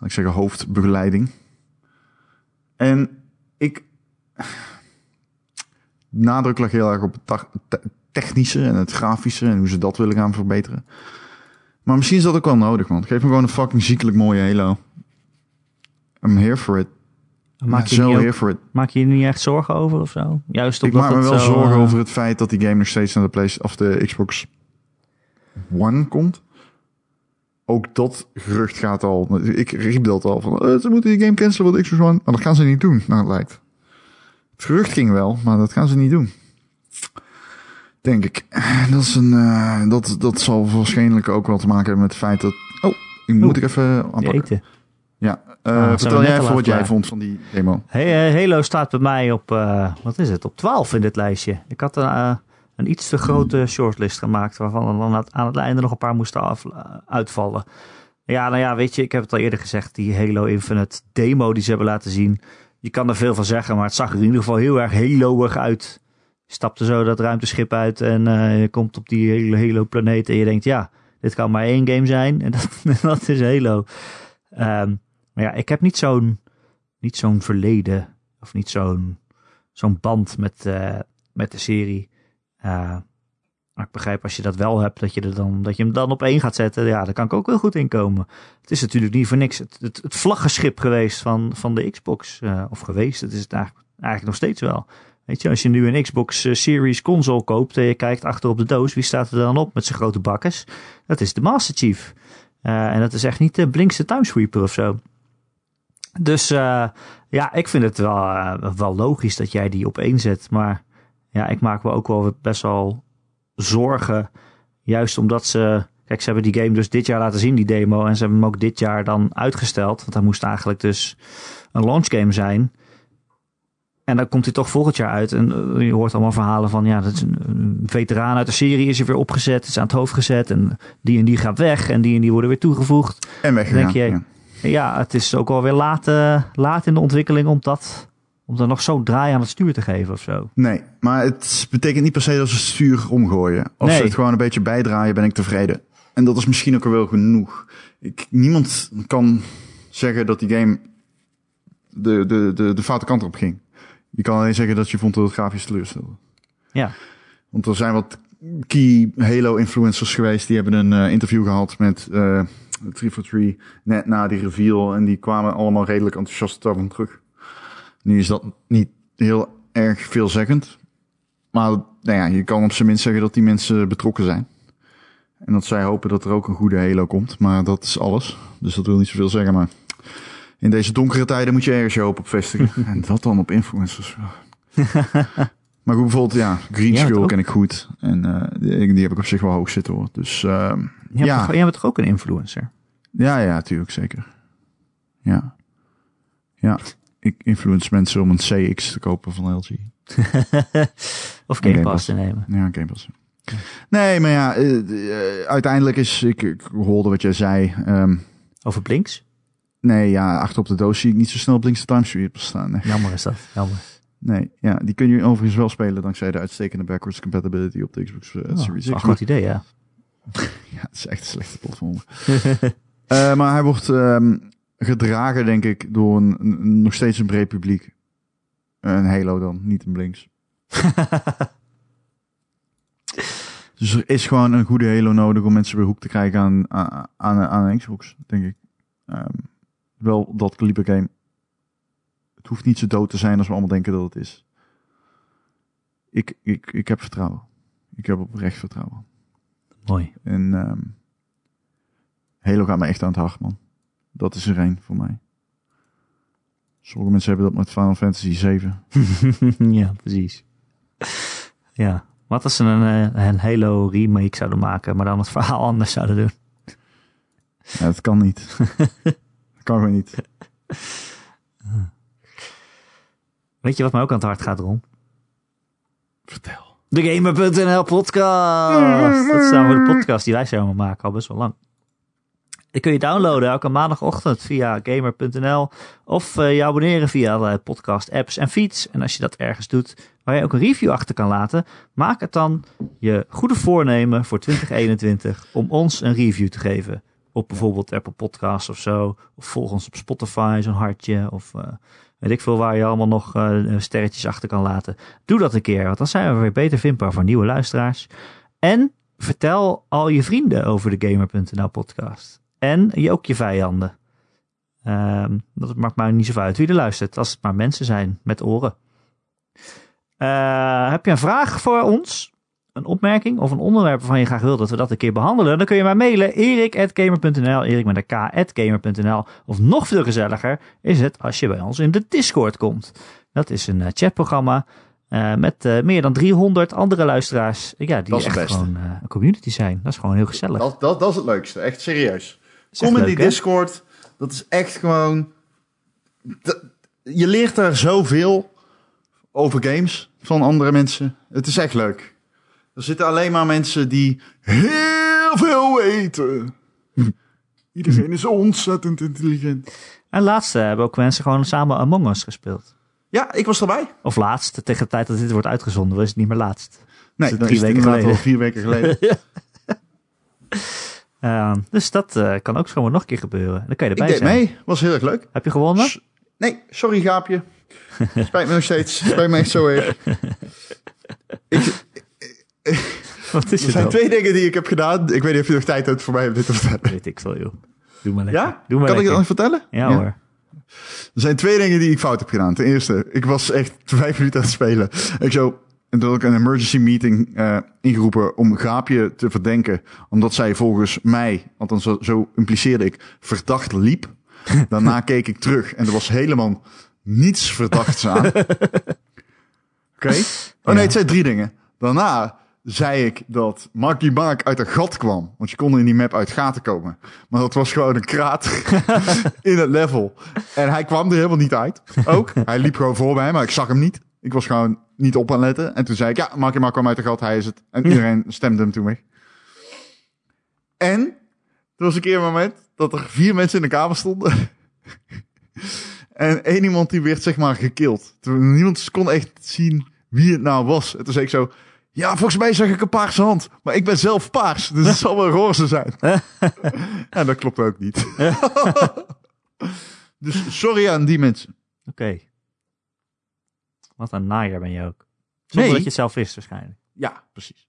ik zeggen, hoofdbegeleiding. En ik, nadruk heel erg op het technische en het grafische en hoe ze dat willen gaan verbeteren. Maar misschien is dat ook wel nodig, man. Geef me gewoon een fucking ziekelijk mooie Halo. I'm here for it. Maak je, niet ook, maak je je niet echt zorgen over of zo? Juist Ik maak me wel zo, zorgen uh, over het feit dat die game nog steeds naar de, Play of de Xbox One komt. Ook dat gerucht gaat al. Ik riep dat al van. Uh, ze moeten die game cancelen voor de Xbox One. Maar dat gaan ze niet doen, naar het lijkt. Het gerucht ging wel, maar dat gaan ze niet doen. Denk ik. Dat, is een, uh, dat, dat zal waarschijnlijk ook wel te maken hebben met het feit dat. Oh, ik moet ik even aanpakken. eten. Ja, uh, Ah, vertel jij even wat jij vond van die demo. Hey, uh, Halo staat bij mij op, uh, wat is het, op 12 in dit lijstje. Ik had een, een iets te grote shortlist gemaakt, waarvan er dan aan het einde nog een paar moesten af, uitvallen. Ja, nou ja, weet je, ik heb het al eerder gezegd, die Halo Infinite demo die ze hebben laten zien. Je kan er veel van zeggen, maar het zag er in ieder geval heel erg Halo'ig uit. Je stapte zo dat ruimteschip uit en uh, je komt op die hele Halo-planeet en je denkt, ja, dit kan maar één game zijn en dat, dat is Halo. Um, maar ja, ik heb niet zo'n niet zo'n verleden of niet zo'n zo'n band met, eh, met de serie. Eh, maar ik begrijp als je dat wel hebt, dat je, er dan, dat je hem dan op één gaat zetten. Ja, daar kan ik ook wel goed in komen. Het is natuurlijk niet voor niks het, het, vlaggenschip geweest van, van de Xbox. eh, of geweest, het is het eigenlijk, eigenlijk nog steeds wel. Weet je, als je nu een Xbox Series console koopt en je kijkt achter op de doos, wie staat er dan op met zijn grote bakkes? Dat is de Master Chief. En dat is echt niet de blinkste timesweeper of zo. Dus eh, ja, ik vind het wel, eh, wel logisch dat jij die op één zet. Maar ja, ik maak me ook wel best wel zorgen. Juist omdat ze. Kijk, ze hebben die game dus dit jaar laten zien, die demo. En ze hebben hem ook dit jaar dan uitgesteld. Want hij moest eigenlijk dus een launch game zijn. En dan komt hij toch volgend jaar uit. En eh, je hoort allemaal verhalen van, ja, dat is een, veteraan uit de serie is er weer opgezet, is aan het hoofd gezet. En die en die gaat weg en die en die worden weer toegevoegd. En weggegaan. Denk je- ja. Ja, het is ook alweer laat, eh, laat in de ontwikkeling om dat, om daar nog zo draai aan het stuur te geven of zo. Nee, maar het betekent niet per se dat ze het stuur omgooien. Als Nee. ze het gewoon een beetje bijdraaien, ben ik tevreden. En dat is misschien ook al wel genoeg. Ik, niemand kan zeggen dat die game de, de, de, de foute kant op ging. Je kan alleen zeggen dat je vond dat het grafisch teleurstelde. Ja, Want er zijn wat key Halo-influencers geweest. Die hebben een eh, interview gehad met eh 343 net na die reveal. En die kwamen allemaal redelijk enthousiast daarvan terug. Nu is dat niet heel erg veelzeggend. Maar nou ja, je kan op zijn minst zeggen dat die mensen betrokken zijn. En dat zij hopen dat er ook een goede Halo komt. Maar dat is alles. Dus dat wil niet zoveel zeggen. Maar in deze donkere tijden moet je ergens je hoop op vestigen. en dat dan op influencers. Maar goed, bijvoorbeeld, ja, Green Jij Skull ken ik goed. En eh, die, die heb ik op zich wel hoog zitten hoor. Dus ehm, Ja. toch, jij bent toch ook een influencer? ja, ja, natuurlijk, zeker. Ja. Ja, ik influence mensen om een CX te kopen van LG. of Game Game Pass te nemen? Ja, Game Pass. Nee, maar ja, eh, eh, uiteindelijk is, ik, ik hoorde wat jij zei. ehm, Over Blinks? nee, ja, achter op de doos zie ik niet zo snel Blinkse timesweepers staan. Nee. Jammer is dat, jammer. Nee, ja, die kun je overigens wel spelen dankzij de uitstekende backwards compatibility op de Xbox eh, Oh, dat Series X. een goed idee, ja. Ja, het is echt een slechte platform. Eh, maar hij wordt ehm, gedragen, denk ik, door een, een- nog steeds een breed publiek. Een Halo dan, niet een Blinks. Dus er is gewoon een goede Halo nodig om mensen weer hoek te krijgen aan, aan, aan, Xbox, denk ik. Ehm, wel dat kaliber game. Het hoeft niet zo dood te zijn als we allemaal denken dat het is. Ik, ik, ik heb vertrouwen. Ik heb oprecht vertrouwen. Mooi. En ehm Halo gaat me echt aan het hart, man. Dat is er één voor mij. Sommige mensen hebben dat met Final Fantasy 7. ja, precies. Ja, wat als ze een, eh, een Halo remake zouden maken, maar dan het verhaal anders zouden doen? Ja, dat kan niet. dat kan gewoon niet. Weet je wat mij ook aan het hart gaat, Ron? Vertel. De Gamer.nl podcast. Dat is namelijk de podcast die wij samen maken, al best wel lang. Die kun je downloaden elke maandagochtend via gamer.nl of eh, je abonneren via de podcast apps en feeds. En als je dat ergens doet waar je ook een review achter kan laten, maak het dan je goede voornemen voor 2021 om ons een review te geven. Op bijvoorbeeld Apple Podcasts of zo. Of volg ons op Spotify, zo'n hartje. Of eh, weet ik veel waar je allemaal nog eh, sterretjes achter kan laten. Doe dat een keer, want dan zijn we weer beter vindbaar voor nieuwe luisteraars. En vertel al je vrienden over de Gamer.nl podcast. En je, ook je vijanden. Ehm, dat maakt maar niet zoveel uit wie er luistert, als het maar mensen zijn met oren. Eh, heb je een vraag voor ons? Een opmerking of een onderwerp waarvan je graag wil dat we dat een keer behandelen? Dan kun je mij mailen erik.gamer.nl, erik met een k.gamer.nl. Of nog veel gezelliger is het als je bij ons in de Discord komt. Dat is een eh, chatprogramma eh, met eh, meer dan 300 andere luisteraars. Ja, die Dat is het echt gewoon een community zijn. Dat is gewoon heel gezellig. Dat, dat, dat is het leukste, echt serieus. Kom in leuk, die hè? Discord. Dat is echt gewoon. je leert daar zoveel over games van andere mensen. Het is echt leuk. Er zitten alleen maar mensen die heel veel weten. Iedereen is ontzettend intelligent. En laatst eh, hebben ook mensen gewoon samen Among Us gespeeld. Ja, ik was erbij. Of laatst, tegen de tijd dat dit wordt uitgezonden, was het niet meer laatst. Nee, het drie is weken geleden? al vier weken geleden. Ehm, dus dat eh, kan ook zomaar nog een keer gebeuren. Dan kan je ik erbij deed zijn. mee. Was heel erg leuk. Heb je gewonnen? S- Nee, sorry Gaapje. Spijt me nog steeds. Spijt me echt zo erg. Ik, Wat is er zijn dan? twee dingen die ik heb gedaan. Ik weet niet of je nog tijd hebt voor mij om dit te vertellen. Weet ik veel, joh. Doe maar lekker. Ja? Doe maar kan ik het nog vertellen? Ja, hoor. Er zijn twee dingen die ik fout heb gedaan. Ten eerste, ik was echt vijf minuten aan het spelen. Ik zo, en toen had ik een emergency meeting eh, ingeroepen om Gaapje te verdenken. Omdat zij volgens mij, althans zo, zo impliceerde ik, verdacht liep. Daarna keek ik terug en er was helemaal niets verdachts aan. Oké? Oh nee, het zijn drie dingen. Daarna zei ik dat Marky Mark uit een gat kwam. Want je kon in die map uit gaten komen. Maar dat was gewoon een krater in het level. En hij kwam er helemaal niet uit. Ook. Hij liep gewoon voor mij, maar ik zag hem niet. Ik was gewoon niet op aan letten. En toen zei ik, ja, Marky Mark kwam uit een gat, hij is het. En iedereen stemde hem toen weg. En er was een keer een moment dat er vier mensen in de kamer stonden. en één iemand die werd zeg maar gekild. Niemand kon echt zien wie het nou was. En toen zei ik zo, ja, volgens mij zag ik een paarse hand. Maar ik ben zelf paars, dus het zal wel roze zijn. en dat klopt ook niet. dus sorry aan die mensen. Oké. Wat een naaier ben je ook. Zonder Nee. dat je het zelf wist waarschijnlijk. Ja, precies.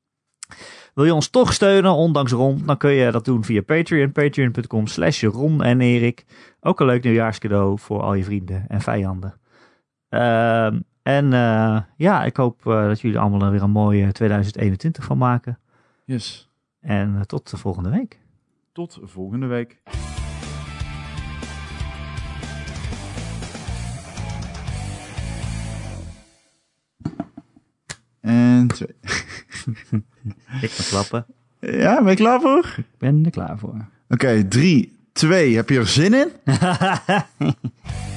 Wil je ons toch steunen, ondanks Ron, dan kun je dat doen via Patreon. Patreon.com slash Ron en Erik. Ook een leuk nieuwjaarscadeau voor al je vrienden en vijanden. Ehm, en eh, ja, ik hoop eh, dat jullie allemaal er weer een mooie 2021 van maken. Yes. En eh, tot de volgende week. Tot volgende week. En twee. Ik ga klappen. Ja, ben je klaar voor? Ik ben er klaar voor. Oké, drie, twee. Heb je er zin in?